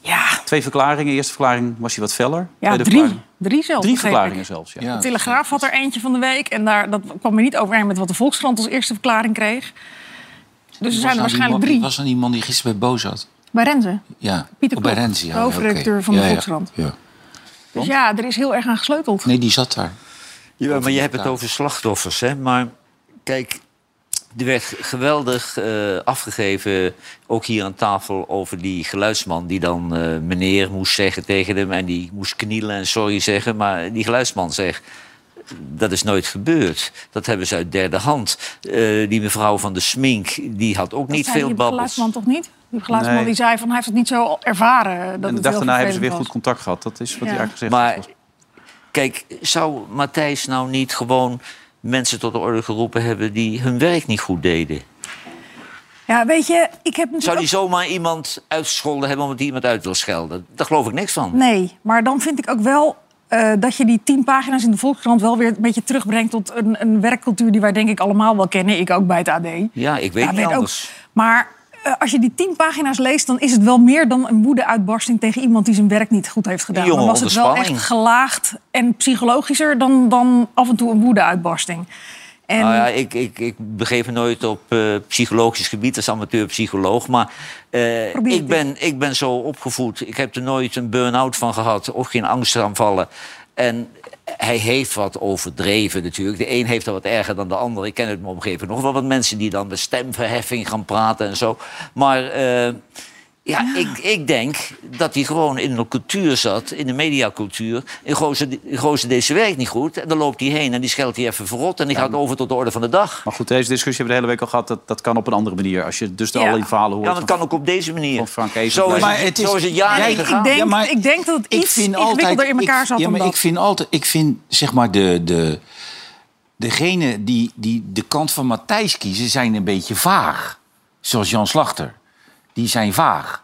Ja, Twee verklaringen. Eerste verklaring was hij wat feller. ja drie. verklaring- Drie zelfs. Drie verklaringen ik. zelfs, ja. Ja. De Telegraaf had er eentje van de week. En daar, dat kwam me niet overeen met wat de Volkskrant als eerste verklaring kreeg. Dus er zijn er waarschijnlijk drie. was dan die man die gisteren bij Bo zat? Bij Renze. Ja, Pieter oh, bij Klok, Renzi. Ja, de hoofdredacteur van de Ja, ja, Volkskrant. Ja. Dus ja, er is heel erg aan gesleuteld. Nee, die zat daar. Ja, maar je hebt het Ja. over slachtoffers, hè? Maar kijk, er werd geweldig eh, afgegeven, ook hier aan tafel, over die geluidsman die dan eh, meneer moest zeggen tegen hem en die moest knielen en sorry zeggen. Maar die geluidsman zegt. Dat is nooit gebeurd. Dat hebben ze uit derde hand. Eh, die mevrouw van de smink, die had ook niet Dat zei veel die babbels. geluidsman toch niet? Die geluidsman Nee. die zei van hij heeft het niet zo ervaren. Dat En de het dag daarna hebben ze weer goed contact gehad. Dat is wat Ja. hij eigenlijk gezegd Maar heeft. kijk, zou Matthijs nou niet gewoon mensen tot de orde geroepen hebben die hun werk niet goed deden? Ja, weet je, ik heb natuurlijk Zou die ook- zomaar iemand uitgescholden hebben omdat hij iemand uit wil schelden? Daar geloof ik niks van. Nee, maar dan vind ik ook wel eh, dat je die tien pagina's in de Volkskrant wel weer een beetje terugbrengt tot een, een werkcultuur die wij denk ik allemaal wel kennen. Ik ook bij het AD. Ja, ik weet Ja, niet weet ook. anders. Maar als je die tien pagina's leest, dan is het wel meer dan een woede-uitbarsting tegen iemand die zijn werk niet goed heeft gedaan. Dan was het wel echt gelaagd en psychologischer dan, dan af en toe een woede-uitbarsting. En Nou ja, ik, ik, ik begeef me nooit op eh, psychologisch gebied als amateurpsycholoog. Maar eh, ik, ben, ik ben zo opgevoed. Ik heb er nooit een burn-out van gehad. Of geen angstaanvallen. En hij heeft wat overdreven natuurlijk. De een heeft dat wat erger dan de ander. Ik ken uit mijn omgeving nog wel wat mensen die dan met stemverheffing gaan praten en zo. Maar eh, ja, Ik, ik denk dat hij gewoon in een cultuur zat, in de mediacultuur. In Gozer, in Gozer deed zijn werk niet goed. En dan loopt hij heen en die scheldt hij even verrot. En die gaat over tot de orde van de dag. Maar goed, deze discussie hebben we de hele week al gehad. Dat, dat kan op een andere manier. Als je dus de Ja. alle verhalen hoort. Ja, dat kan ook op deze manier. Van Frank Ezen Zo is, blijven. het, Maar het is- zo is het ik, denk, Ja, maar ik denk dat het iets ingewikkelder in elkaar ik, zat ja, dan maar dat. ik vind altijd, ik vind zeg maar de, de, degene die, die de kant van Matthijs kiezen, zijn een beetje vaag. Zoals Jan Slachter. Die zijn vaag.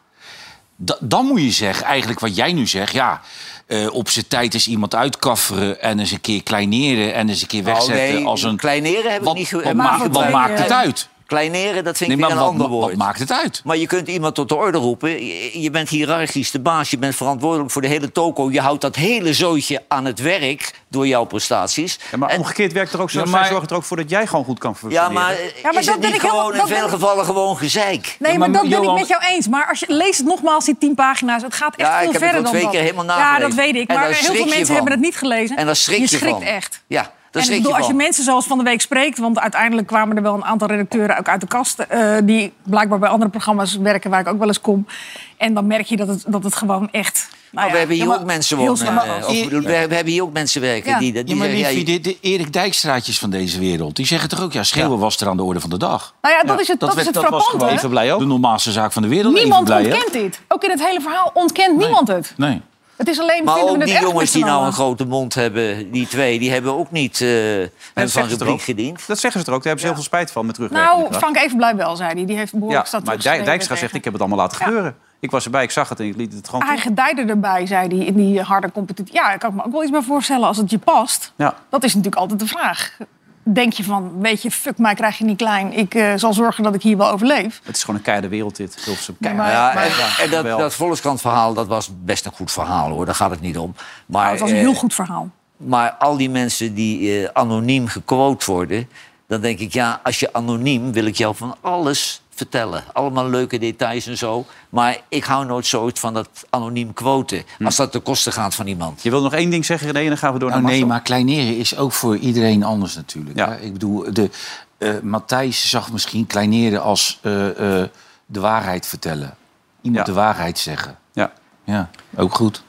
Da- dan moet je zeggen, eigenlijk wat jij nu zegt, ja. eh, op zijn tijd is iemand uitkafferen en eens een keer kleineren en eens een keer wegzetten Oh, nee, als een. kleineren heb ik wat, niet ge- wat, wat maakt het uit? Kleineren, dat vind Nee, ik weer een wat, ander woord. wat maakt het uit? Maar je kunt iemand tot de orde roepen. Je, je bent hiërarchisch de baas. Je bent verantwoordelijk voor de hele toko. Je houdt dat hele zootje aan het werk. door jouw prestaties. Ja, maar En- omgekeerd werkt er ook zo. Ja, Zij maar- zorgen er ook voor dat jij gewoon goed kan ja, functioneren. maar, maar is dat het ben niet ik gewoon in dat veel gevallen gewoon gezeik? Nee, Ja, maar, maar dat ben ik met jou eens. Maar als je lees het nogmaals, die tien pagina's. Het gaat echt Ja, ik veel heb het verder wel dan twee dat. keer helemaal Ja, nagelezen. dat weet ik. Maar heel veel je mensen van. hebben het niet gelezen. En daar schrik je, schrikt van. echt. Ja, En ik bedoel, je als je mensen zoals Van de Week spreekt... want uiteindelijk kwamen er wel een aantal redacteuren ook uit de kast... eh, die blijkbaar bij andere programma's werken waar ik ook wel eens kom. En dan merk je dat het, dat het gewoon echt... Nou ja, we hebben hier ook mensen wonen. eh, of, we, we hebben hier ook mensen werken Ja. die, die Ja, maar de, de Erik Dijkstraatjes van deze wereld... die zeggen toch ook, ja, schreeuwen was er aan de orde van de dag. Nou ja, dat is het, dat is werd- het dat was frappante. gewoon Even blij ook. de normaalste zaak van de wereld. Niemand even blij, hè? ontkent dit. Ook in het hele verhaal ontkent niemand het. Nee. Het is alleen, Maar vinden ook die jongens die nou een grote mond hebben, die twee, die hebben ook niet eh hun dat van ook. gediend. Dat zeggen ze er ook. Daar hebben ze heel veel spijt van met terugwerkende Nou. Frank wel, zei hij. Die heeft behoorlijk Ja, maar Dijkstra zegt, ik heb het allemaal laten gebeuren. Ik was erbij, ik zag het en ik liet het gewoon Hij toe. gedijde erbij, zei hij, in die harde competitie. Ja, ik kan me ook wel iets bij voorstellen als het je past. Ja. Dat is natuurlijk altijd de vraag. Denk je van, weet je, fuck mij krijg je niet klein. Ik eh, zal zorgen dat ik hier wel overleef. Het is gewoon een keiharde wereld dit. Ja, Keihard. maar- Ja, maar- en, en dat, dat Volkskrant-verhaal, dat was best een goed verhaal, hoor. Daar gaat het niet om. Maar, Nou, het was een eh, heel goed verhaal. maar al die mensen die eh, anoniem gequote worden... dan denk ik, ja, als je anoniem wil ik jou van alles vertellen. Allemaal leuke details en zo. Maar ik hou nooit zoiets van dat anoniem quoten. Hm. Als dat ten koste gaat van iemand. Je wil nog één ding zeggen, René, en dan gaan we door Nou, naar nee, Marcel. maar kleineren is ook voor iedereen anders natuurlijk. Ja. hè. Ik bedoel, de, eh, Matthijs zag misschien kleineren als eh, eh, de waarheid vertellen. Iemand Ja. de waarheid zeggen. Ja. Ja, ook goed.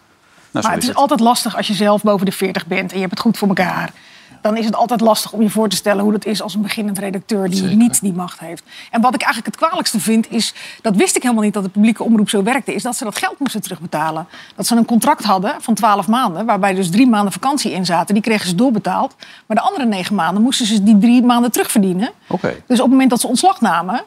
Nou, Maar het is is het. altijd lastig als je zelf boven de 40 bent en je hebt het goed voor elkaar. Dan is het altijd lastig om je voor te stellen hoe dat is als een beginnend redacteur die Zeker. niet die macht heeft. En wat ik eigenlijk het kwalijkste vind is, dat wist ik helemaal niet dat de publieke omroep zo werkte, is dat ze dat geld moesten terugbetalen. Dat ze een contract hadden van 12 maanden, waarbij dus drie maanden vakantie in zaten. Die kregen ze doorbetaald. Maar de andere negen maanden moesten ze die drie maanden terugverdienen. Oké. Dus op het moment dat ze ontslag namen,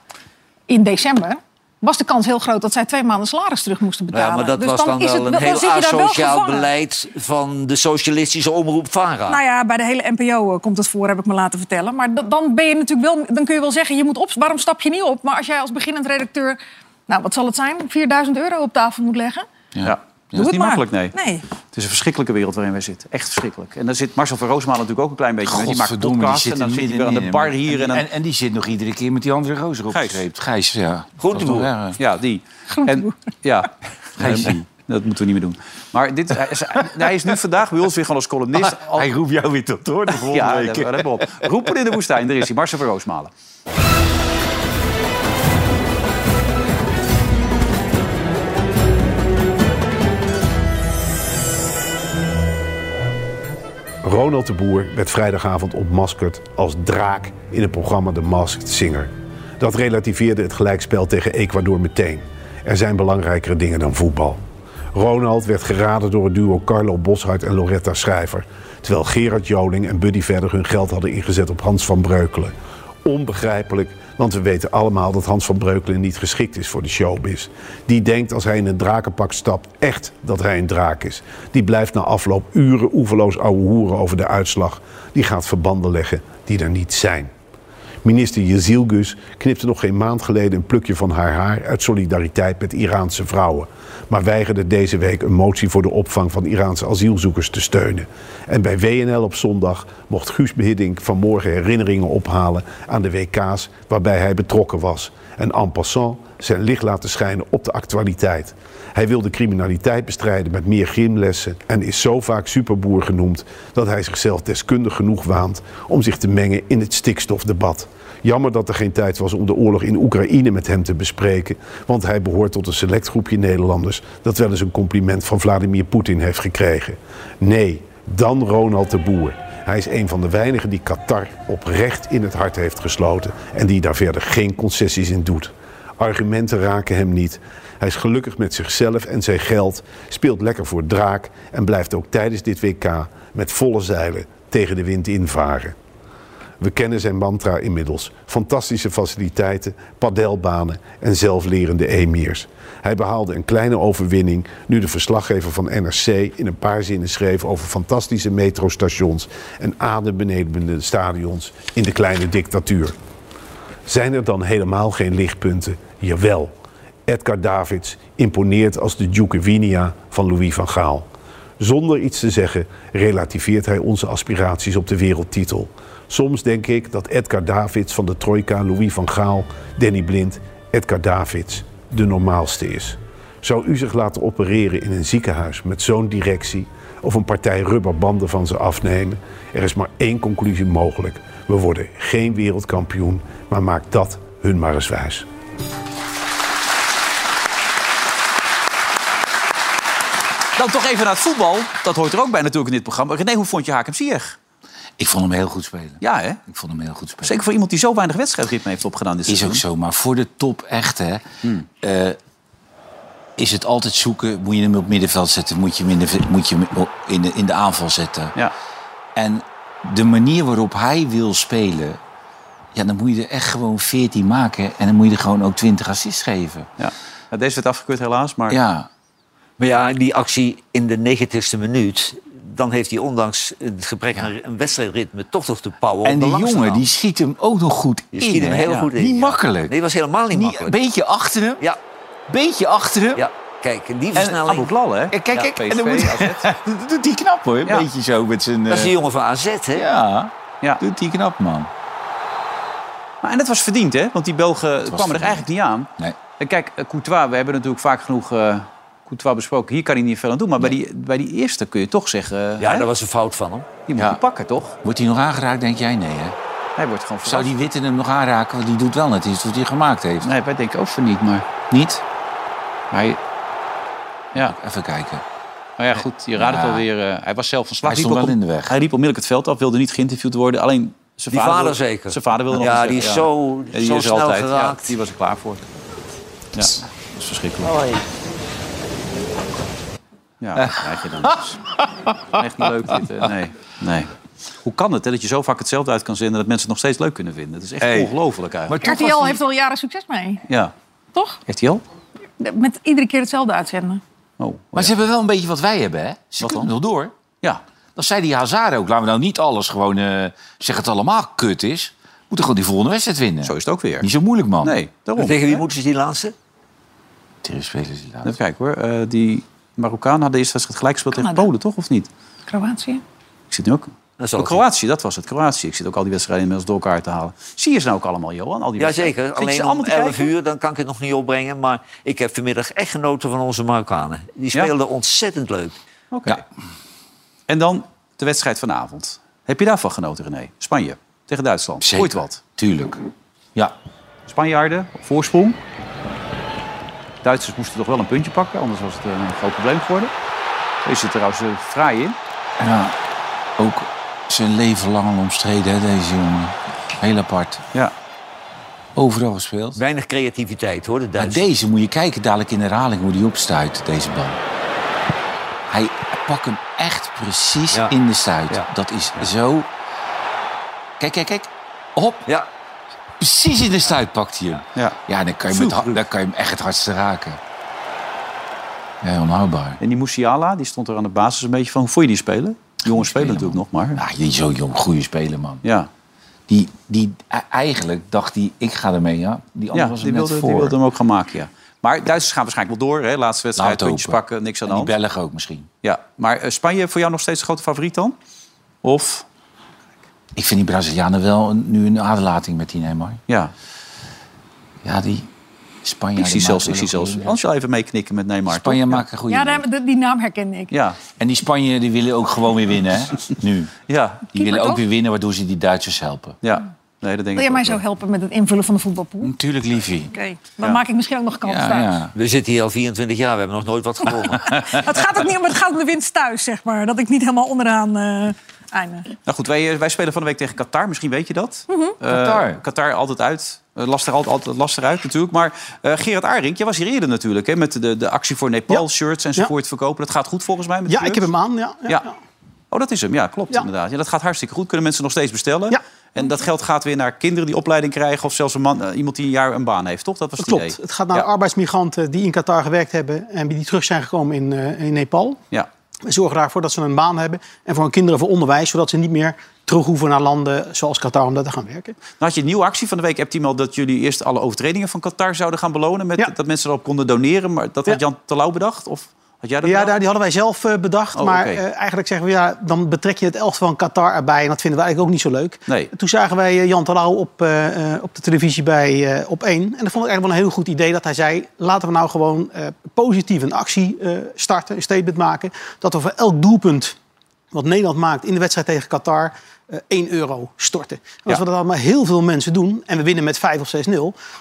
in december, was de kans heel groot dat zij twee maanden salaris terug moesten betalen. Ja, maar dat Dus was dan is wel het- een dan heel asociaal beleid van de socialistische omroep VARA. Nou ja, bij de hele NPO eh, komt het voor, heb ik me laten vertellen. Maar dan ben je natuurlijk wel, dan kun je wel zeggen, je moet op, waarom stap je niet op? Maar als jij als beginnend redacteur, nou wat zal het zijn, 4000 euro op tafel moet leggen? Ja. Doe Dat is niet maar. makkelijk, nee. Nee. Het is een verschrikkelijke wereld waarin wij zitten. Echt verschrikkelijk. En daar zit Marcel van Roosmalen natuurlijk ook een klein beetje mee. Die maakt die en dan zit hij weer aan de bar hier. En, dan, En, en die zit nog iedere keer met die andere rozer Gijs. opgestreept. Gijs, ja. Groenteboer. Ja, ja, die. En, ja, Gijsie. Dat moeten we niet meer doen. Maar dit, hij, is, hij is nu vandaag bij ons weer gewoon als columnist. Al- Hij roept jou weer tot hoor, de volgende ja, week. dat, dat hebben we op. Roepen in de woestijn, daar is hij. Marcel van Roosmalen. Ronald de Boer werd vrijdagavond ontmaskerd als draak in het programma The Masked Singer. Dat relativeerde het gelijkspel tegen Ecuador meteen. Er zijn belangrijkere dingen dan voetbal. Ronald werd geraden door het duo Carlo Boshart en Loretta Schrijver. Terwijl Gerard Joling en Buddy Verder hun geld hadden ingezet op Hans van Breukelen. Onbegrijpelijk, want we weten allemaal dat Hans van Breukelen niet geschikt is voor de showbiz. Die denkt als hij in een drakenpak stapt echt dat hij een draak is. Die blijft na afloop uren oeverloos ouwe hoeren over de uitslag. Die gaat verbanden leggen die er niet zijn. Minister Yezilgus knipte nog geen maand geleden een plukje van haar haar uit solidariteit met Iraanse vrouwen. Maar weigerde deze week een motie voor de opvang van Iraanse asielzoekers te steunen. En bij WNL op zondag mocht Guus Behiddink vanmorgen herinneringen ophalen aan de WK's waarbij hij betrokken was. En en passant zijn licht laten schijnen op de actualiteit. Hij wil de criminaliteit bestrijden met meer gymlessen en is zo vaak superboer genoemd dat hij zichzelf deskundig genoeg waant om zich te mengen in het stikstofdebat. Jammer dat er geen tijd was om de oorlog in Oekraïne met hem te bespreken, want hij behoort tot een select groepje Nederlanders dat wel eens een compliment van Vladimir Poetin heeft gekregen. Nee, dan Ronald de Boer. Hij is een van de weinigen die Qatar oprecht in het hart heeft gesloten en die daar verder geen concessies in doet. Argumenten raken hem niet. Hij is gelukkig met zichzelf en zijn geld, speelt lekker voor draak en blijft ook tijdens dit WK met volle zeilen tegen de wind invaren. We kennen zijn mantra inmiddels. Fantastische faciliteiten, padelbanen en zelflerende emirs. Hij behaalde een kleine overwinning nu de verslaggever van NRC in een paar zinnen schreef over fantastische metrostations en adembenemende stadions in de kleine dictatuur. Zijn er dan helemaal geen lichtpunten? Jawel. Edgar Davids imponeert als de Duke Winia van Louis van Gaal. Zonder iets te zeggen relativeert hij onze aspiraties op de wereldtitel. Soms denk ik dat Edgar Davids van de Trojka, Louis van Gaal, Danny Blind, Edgar Davids de normaalste is. Zou u zich laten opereren in een ziekenhuis met zo'n directie of een partij rubberbanden van ze afnemen? Er is maar één conclusie mogelijk. We worden geen wereldkampioen, maar maak dat hun maar eens wijs. Dan toch even naar het voetbal. Dat hoort er ook bij natuurlijk in dit programma. René, hoe vond je Hakem Ziyech? Ik vond hem heel goed spelen. Ja, hè? Ik vond hem heel goed spelen. Zeker voor iemand die zo weinig wedstrijdritme heeft opgedaan dit Is ook zo, maar voor de top echt, hè, eh, is het altijd zoeken. Moet je hem op middenveld zetten? Moet je hem in de, moet je hem in de, in de aanval zetten? Ja. En de manier waarop hij wil spelen... Ja, dan moet je er echt gewoon 14 maken. En dan moet je er gewoon ook 20 assists geven. Ja. Deze werd afgekeurd helaas, maar... Ja, Maar ja, die actie in de 90ste minuut... dan heeft hij ondanks het gebrek aan een wedstrijdritme... toch nog de power en de die jongen die schiet hem ook nog goed Die in. schiet hem heel Ja. goed in. Niet makkelijk. Nee, was helemaal niet Niet, makkelijk. een beetje achter hem. Ja, Beetje achter hem. ja, kijk, en die En versnelling... Abu Klal, hè? En kijk, Ja, kijk. En dan moet dat doet hij knap hoor. Een Ja. beetje zo met zijn... Dat is eh, die jongen van AZ, hè? Ja, Ja. doet hij knap, man. Maar, en dat was verdiend, hè? Want die Belgen kwamen er eigenlijk niet aan. Nee. En kijk, eh, Courtois, we hebben natuurlijk vaak genoeg eh Courtois besproken. Hier kan hij niet veel aan doen. Maar bij, die, bij die eerste kun je toch zeggen... Ja, hè? dat was een fout van hem. Die moet Ja. je pakken, toch? Wordt hij nog aangeraakt, denk jij? Nee, hè? Hij wordt gewoon Zou die witte hem nog aanraken? Want die doet wel net iets wat hij gemaakt heeft. Nee, wij denken ook van niet, maar... Niet? Hij... Ja, Even kijken. maar ja, goed, je raadt het Ja. alweer. eh, hij was zelf van slag. Hij stond wel in de weg. Hij liep onmiddellijk het veld af, wilde niet geïnterviewd worden. Alleen zijn Die vader, vader wilde- zeker. Zijn vader wilde nog Ja, die is zeggen, zo, Ja, die zo is snel altijd. Ja, geraakt. die was er klaar voor. Ja, dat is verschrikkelijk. Ja, dat krijg je dan. Echt niet leuk dit. hè? Nee, nee. Hoe kan het hè, dat je zo vaak hetzelfde uit kan zenden... dat mensen het nog steeds leuk kunnen vinden? Dat is echt Hey. ongelooflijk eigenlijk. Maar RTL heeft al jaren succes mee, Ja. toch? Heeft hij al? Met iedere keer hetzelfde uitzenden. Oh, Maar ze hebben wel een beetje wat wij hebben, hè? Ze Wat kunnen dan? nog door. Ja. Dan zei die Hazard ook. Laten we nou niet alles gewoon uh, zeggen het allemaal kut is. We moeten gewoon die volgende wedstrijd winnen. Zo is het ook weer. Niet zo moeilijk, man. Nee, daarom. Tegen wie moeten ze die laatste? Tegen spelers die laten. Even kijken hoor. Eh, die Marokkaan had de eerste wedstrijd gelijk gespeeld tegen. Polen, toch? Of niet? Kroatië. Ik zit nu ook... Dat is Oh, Kroatië, dat was het. Kroatië. Ik zit ook al die wedstrijden inmiddels door elkaar te halen. Zie je ze nou ook allemaal, Johan? Al die Ja, wedstrijden? zeker. Zit je Alleen om allemaal te 11 kijken? uur, dan kan ik het nog niet opbrengen. Maar ik heb vanmiddag echt genoten van onze Marokkanen. Die Ja? speelden ontzettend leuk. Oké. Ja. En dan de wedstrijd vanavond. Heb je daarvan genoten, René? Spanje tegen Duitsland. Zeker. Ooit wat. Tuurlijk. Ja. Spanjaarden op voorsprong. Duitsers moesten toch wel een puntje pakken, anders was het een groot probleem geworden. Deze zit er trouwens eh, fraai in. ja. Ook zijn leven lang al omstreden, hè, deze jongen. Heel apart. Ja. Overal gespeeld. Weinig creativiteit hoor, de Maar Duitsers. deze moet je kijken dadelijk in de herhaling hoe die opstuit, deze bal. Hij pakt hem echt precies Ja. in de stuit. Ja. Dat is zo... Kijk, kijk, kijk. Hop, Ja, precies in de stuit pakt hij hem. ja. Ja, dan kan je, met, dan kan je hem echt het hardste raken. Ja, onhoudbaar. En die Musiala, die stond er aan de basis een beetje van. Hoe vond je die spelen? Jongens spelen spelen, natuurlijk nog, maar... Nou, die is zo jong, goede speler, man. Ja, Die, die, eigenlijk dacht hij, ik ga ermee, ja. Die andere ja was die, er net wilde, voor. die wilde hem ook gaan maken, ja. Maar Duitsers gaan waarschijnlijk wel door. Hè? Laatste wedstrijd, Laat puntjes pakken, niks aan de En die hand. Belgen ook misschien. Ja, maar eh, Spanje voor jou nog steeds de grote favoriet dan? Of, Ik vind die Brazilianen wel een- nu een aderlating met die Neymar. ja, Ja, die Spanje... ik zie zelfs, ik zie zelfs even meeknikken met Neymar. Spanje toch? maakt een goede... Ja, daar- die, die naam herkende ik. Ja, En die Spanje die willen ook gewoon weer winnen, hè? Nu. ja, Die willen ook weer winnen, waardoor ze die Duitsers helpen. ja. Nee, dat denk Wil ik jij mij zo helpen met het invullen van de voetbalpool? Oké, Natuurlijk, liefie. dan Ja. maak ik misschien ook nog kans Ja, thuis. ja. we zitten hier al 24 jaar, we hebben nog nooit wat gewonnen. Het gaat ook niet om, het gaat om de winst thuis, zeg maar. Dat ik niet helemaal onderaan eh Nou goed, wij, eh, wij spelen van de week tegen Qatar. Misschien weet je dat. Mhm. Eh, Qatar. Qatar altijd uit. Uh, last er altijd, altijd last eruit natuurlijk. Maar eh, Gerard Aarink, jij was hier eerder natuurlijk. Hè, met de, de actie voor Nepal, Ja. enzovoort verkopen. Dat gaat goed volgens mij met Ja, ik heb hem aan. Ja, ja, Ja. ja. Oh, dat is hem. Ja, klopt Ja. inderdaad. Ja, dat gaat hartstikke goed. Kunnen mensen nog steeds bestellen. Ja. En dat geld gaat weer naar kinderen die opleiding krijgen... of zelfs een man, eh, iemand die een jaar een baan heeft, toch? Dat was Dat het klopt. idee. Het gaat naar Ja. arbeidsmigranten die in Qatar gewerkt hebben en die terug zijn gekomen in, eh, in Nepal. Ja. We zorgen daarvoor dat ze een baan hebben en voor hun kinderen voor onderwijs, zodat ze niet meer terug hoeven naar landen zoals Qatar om daar te gaan werken. Dan had je een nieuwe actie van de week. Hebt iemand dat jullie eerst alle overtredingen van Qatar zouden gaan belonen... Met, Ja. dat mensen erop konden doneren. Maar dat Ja. had Jan Terlouw bedacht? Of Had jij dat Ja, die hadden wij zelf eh, bedacht. Oh, maar eh, eigenlijk zeggen we, ja, dan betrek je het elftal van Qatar erbij. En dat vinden we eigenlijk ook niet zo leuk. Nee. Toen zagen wij eh, Jan Terlouw op, op de televisie bij Op 1. En dat vond ik eigenlijk wel een heel goed idee dat hij zei... laten we nou gewoon positief een actie starten, een statement maken. Dat we voor elk doelpunt wat Nederland maakt in de wedstrijd tegen Qatar... eh 1 euro storten. En als Ja. we dat allemaal heel veel mensen doen... en we winnen met 5 of 6-0...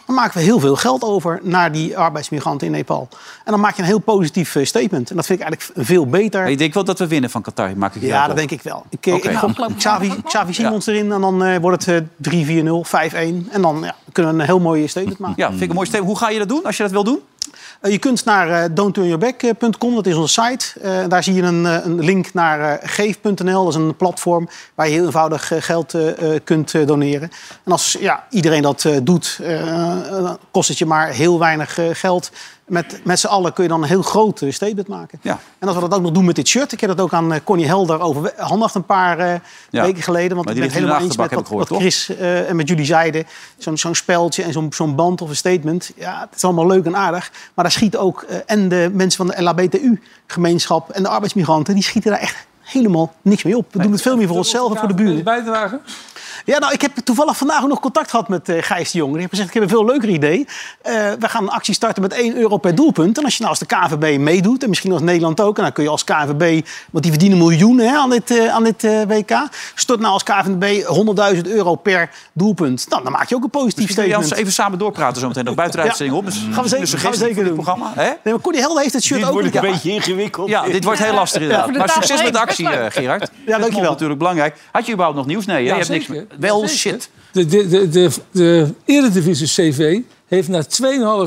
dan maken we heel veel geld over naar die arbeidsmigranten in Nepal. En dan maak je een heel positief eh, statement. En dat vind ik eigenlijk veel beter. Maar je denkt wel dat we winnen van Qatar, maak ik Ja, dat op. denk ik wel. Ik, eh, Oké. ik Nou, Xavi, Xavi Simons erin en dan eh, wordt het eh, 3-4-0, 5-1. En dan ja, kunnen we een heel mooi statement maken. Ja, vind ik een mooi statement. Hoe ga je dat doen als je dat wil doen? Eh, je kunt naar eh don'tturnyourback.com, dat is onze site. Eh, daar zie je een, link naar geef.nl. Dat is een platform waar je heel eenvoudig geld kunt doneren. En als ja, iedereen dat doet, kost het je maar heel weinig geld. Met, met z'n allen kun je dan een heel groot eh, statement maken. Ja. En als we dat ook nog doen met dit shirt. Ik heb dat ook aan eh, Connie Helder overhandigd een paar eh, Ja. weken geleden. Want Maar ik die ben helemaal eens met wat, ik wat gehoord, Chris en met jullie zeiden. Zo'n zo'n speldje en zo'n zo'n band of een statement. Ja, het is allemaal leuk en aardig. Maar daar schieten ook en de mensen van de LHBTU-gemeenschap en de arbeidsmigranten... die schieten daar echt helemaal niks mee op. We doen het veel meer voor onszelf en voor de buren. Bijdragen? Ja, nou, ik heb toevallig vandaag ook nog contact gehad met eh Gijs de Jong. Die heeft gezegd, ik heb een veel leuker idee. Eh, we gaan een actie starten met 1 euro per doelpunt. En als je nou als de KVB meedoet, en misschien als Nederland ook... en dan kun je als KVB, want die verdienen miljoenen hè, aan dit, eh, aan dit eh, WK... stort nou als KVB 100.000 euro per doelpunt. Nou, dan maak je ook een positief Misschien statement. ons even samen doorpraten zo meteen nog buiten de Ja. op. Dus Gaan we zeker- een gaan we suggestie zeker voor dit doen. programma. Hè? Nee, maar Helder heeft het shirt Dit ook wordt niet. een Ja. beetje ingewikkeld. Ja, dit wordt heel lastig inderdaad. Maar succes met de actie, Gerard. Ja, Dat is dankjewel. natuurlijk belangrijk. Had je überhaupt nog nieuws? Nee, je hebt niks meer. Wel shit. De, de, de, de, de Eredivisie CV heeft na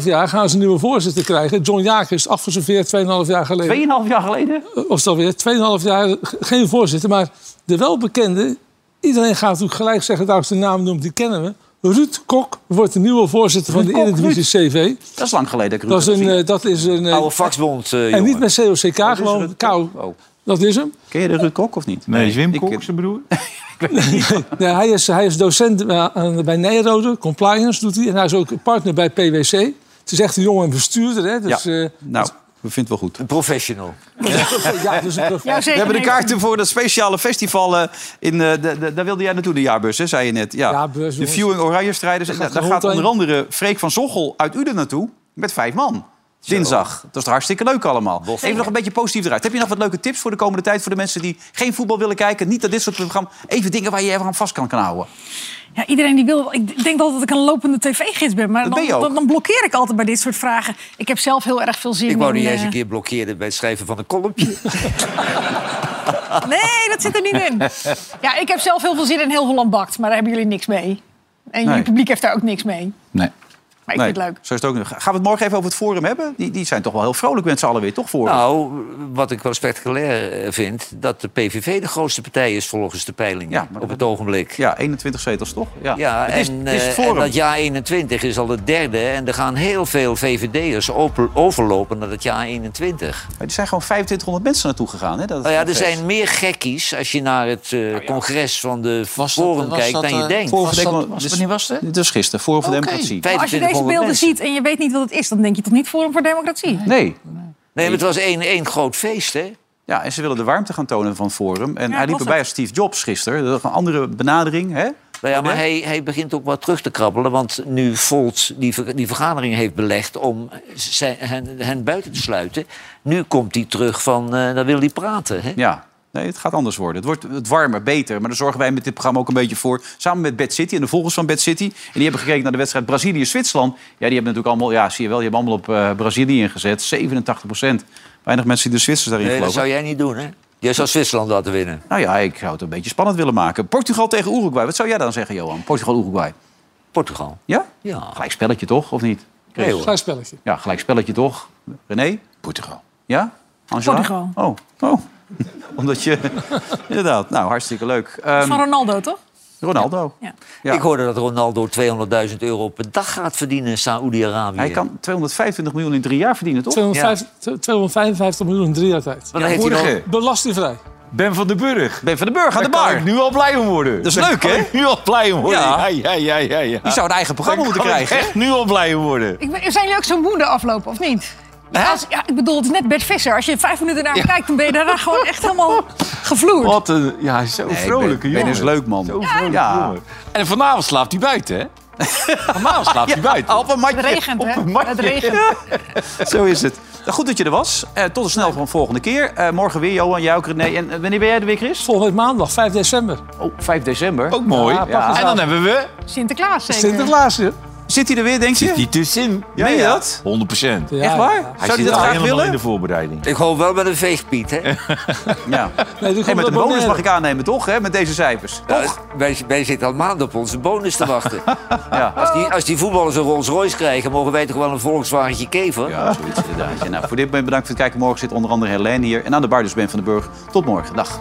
2,5 jaar gaan ze een nieuwe voorzitter krijgen. John Jaak is afgeserveerd 2,5 jaar geleden. Tweeënhalf jaar geleden? Of is dat weer 2,5 jaar geen voorzitter. Maar de welbekende, iedereen gaat natuurlijk gelijk zeggen, daar is de naam noemt, die kennen we. Ruud Kok wordt de nieuwe voorzitter van de Kok, Eredivisie CV. Dat is lang geleden. dat ik Dat is Ruud een, eh, dat is een eh, Oude vakbond, eh en jongen. niet met COCK, gewoon Ruud kou. Oh. Dat is hem. Ken je de Ruud Kok of niet? Nee, Wim ik- Kok, zijn broer. Nee, hij, is, hij is docent eh, bij Nijrode, compliance doet hij. En hij is ook partner bij PwC. Het is echt een jonge bestuurder. Hè? Dus, Ja. eh, Nou, we vinden het wel goed. Een professional. ja, dus een We hebben de kaarten voor dat speciale festival. eh, in, eh, de, de- daar wilde jij naartoe, de jaarbus, hè, zei je net. Ja. Jaarbus, de. Viewing Oranje strijders. Gaat daar gaat rond onder andere Freek van Zochel uit Uden naartoe. Met vijf man. Dinsdag. Dat is hartstikke leuk allemaal. Even nog een beetje positief eruit. Heb je nog wat leuke tips voor de komende tijd... voor de mensen die geen voetbal willen kijken? Niet naar dit soort programma. Even dingen waar je even aan vast kan, kan houden. Ja, iedereen die wil. Ik denk altijd dat ik een lopende tv-gids ben. Maar Dat dan, dan, dan blokkeer ik altijd bij dit soort vragen. Ik heb zelf heel erg veel zin Ik wou in. die eens eh, een keer blokkeren bij het schrijven van een columnje. Nee, dat zit er niet in. Ja, ik heb zelf heel veel zin in Heel Holland Bakt. Maar daar hebben jullie niks mee. En jullie Nee. publiek heeft daar ook niks mee. Nee. Maar ik nee, vind het leuk. Zo is het ook nog. Gaan we het morgen even over het forum hebben? Die, die zijn toch wel heel vrolijk met z'n allen weer, toch? Forum? Nou, wat ik wel spectaculair eh, vind... dat de PVV de grootste partij is volgens de peilingen op het ogenblik. Ja, 21 zetels toch? Ja, ja het is, en, eh, dat jaar 21 is al het derde... en er gaan heel veel VVD'ers overlopen naar het jaar 21. Maar er zijn gewoon 2500 mensen naartoe gegaan, hè? Dat nou ja, er zijn meer gekkies als je naar het eh, nou congres van de was Forum kijkt dan je denkt. Wanneer was het? Dus gisteren, Forum voor okay. Democratie. Nou, 25 als je beelden ziet en je weet niet wat het is, dan denk je toch niet Forum voor Democratie? Nee. Nee, het was één, één groot feest, hè? Ja, en ze willen de warmte gaan tonen van Forum. En ja, hij liep erbij als Steve Jobs gisteren. Dat is een andere benadering, hè? Nou ja, maar hij, hij, begint ook wat terug te krabbelen. Want nu Volt die, die vergadering heeft belegd om hen, buiten te sluiten. Nu komt hij terug van, uh, dan wil hij praten. Hè? Ja, Nee, het gaat anders worden. Het wordt het warmer, beter. Maar daar zorgen wij met dit programma ook een beetje voor. Samen met Bad City en de volgers van Bad City. En die hebben gekeken naar de wedstrijd Brazilië-Zwitserland. Ja, die hebben natuurlijk allemaal... Ja, zie je wel, die hebben allemaal op eh, Brazilië ingezet. 87 procent. Weinig mensen die de Zwitsers daarin Nee, dat geloven. zou jij niet doen, hè? Jij zou Zwitserland laten winnen. Nou ja, ik zou het een beetje spannend willen maken. Portugal tegen Uruguay. Wat zou jij dan zeggen, Johan? Portugal-Uruguay. Portugal. Ja? Ja. Gelijk spelletje toch, of niet? Nee, hoor. Klein spelletje. Ja, gelijk spelletje toch? René? Portugal. Ja? Angela? Portugal. Oh, oh. Omdat je... Inderdaad. Nou, hartstikke leuk. Ehm, Van Ronaldo, toch? Ronaldo. Ja. Ja. Ik hoorde dat Ronaldo 200.000 euro per dag gaat verdienen in Saoedi-Arabië. Hij kan 225 miljoen in drie jaar verdienen, toch? 255, 255 miljoen in drie jaar tijd. Dan heeft hij nog- Morgen. Belastingvrij. Ben van den Burg. Ben van den Burg aan de kan bar. ik nu al blij om worden. Dat is Daar leuk, hè? nu al blij om worden. Ja. Ja, ja, ja, ja. ja. Die zou een eigen programma Daar moeten krijgen. hè? echt nu al blij om worden. Ik ben, zijn jullie ook zo moe de aflopen, of niet? Als, ja, ik bedoel, het is net Bert Visser. Als je vijf minuten naar hem kijkt, dan ben je daarna gewoon echt helemaal gevloerd. Wat een, ja, zo Nee, vrolijke Ben- jongen. Ben is leuk, man. Zo jongen. En vanavond slaapt hij buiten, hè? Vanavond slaapt hij buiten. Op een matje. Het regent, Op hè? een matje. Het regent. Zo is het. Goed dat je er was. Eh, tot de snel van volgende keer. Eh, morgen weer, Johan, ook, René. En eh, wanneer ben jij er weer, Chris? Volgende week maandag, 5 december. Oh, 5 december. Ook mooi. Ja, En dan hebben we... Sinterklaas zeker. Sinterklaas, hè? Zit hij er weer, denk je? Zit hij tussenin? Meen je dat? 100 procent. Ja, Echt waar? ja. Hij Zou hij zit dat al graag helemaal willen? in de voorbereiding. Ik hoop wel met een veegpiet, hè? Ja. Nee, Hey, met de bonus mag ik aannemen, toch? Hè? Met deze cijfers. Ja, Toch? wij, wij zitten al maanden op onze bonus te wachten. Ja. Als die, als die voetballers een Rolls Royce krijgen, mogen wij toch wel een Volkswagentje kever? Ja, zoiets inderdaad. Ja, nou, voor dit moment bedankt voor het kijken. Morgen zit onder andere Helene hier. En aan de bar dus Ben van den Burg. Tot morgen. Dag.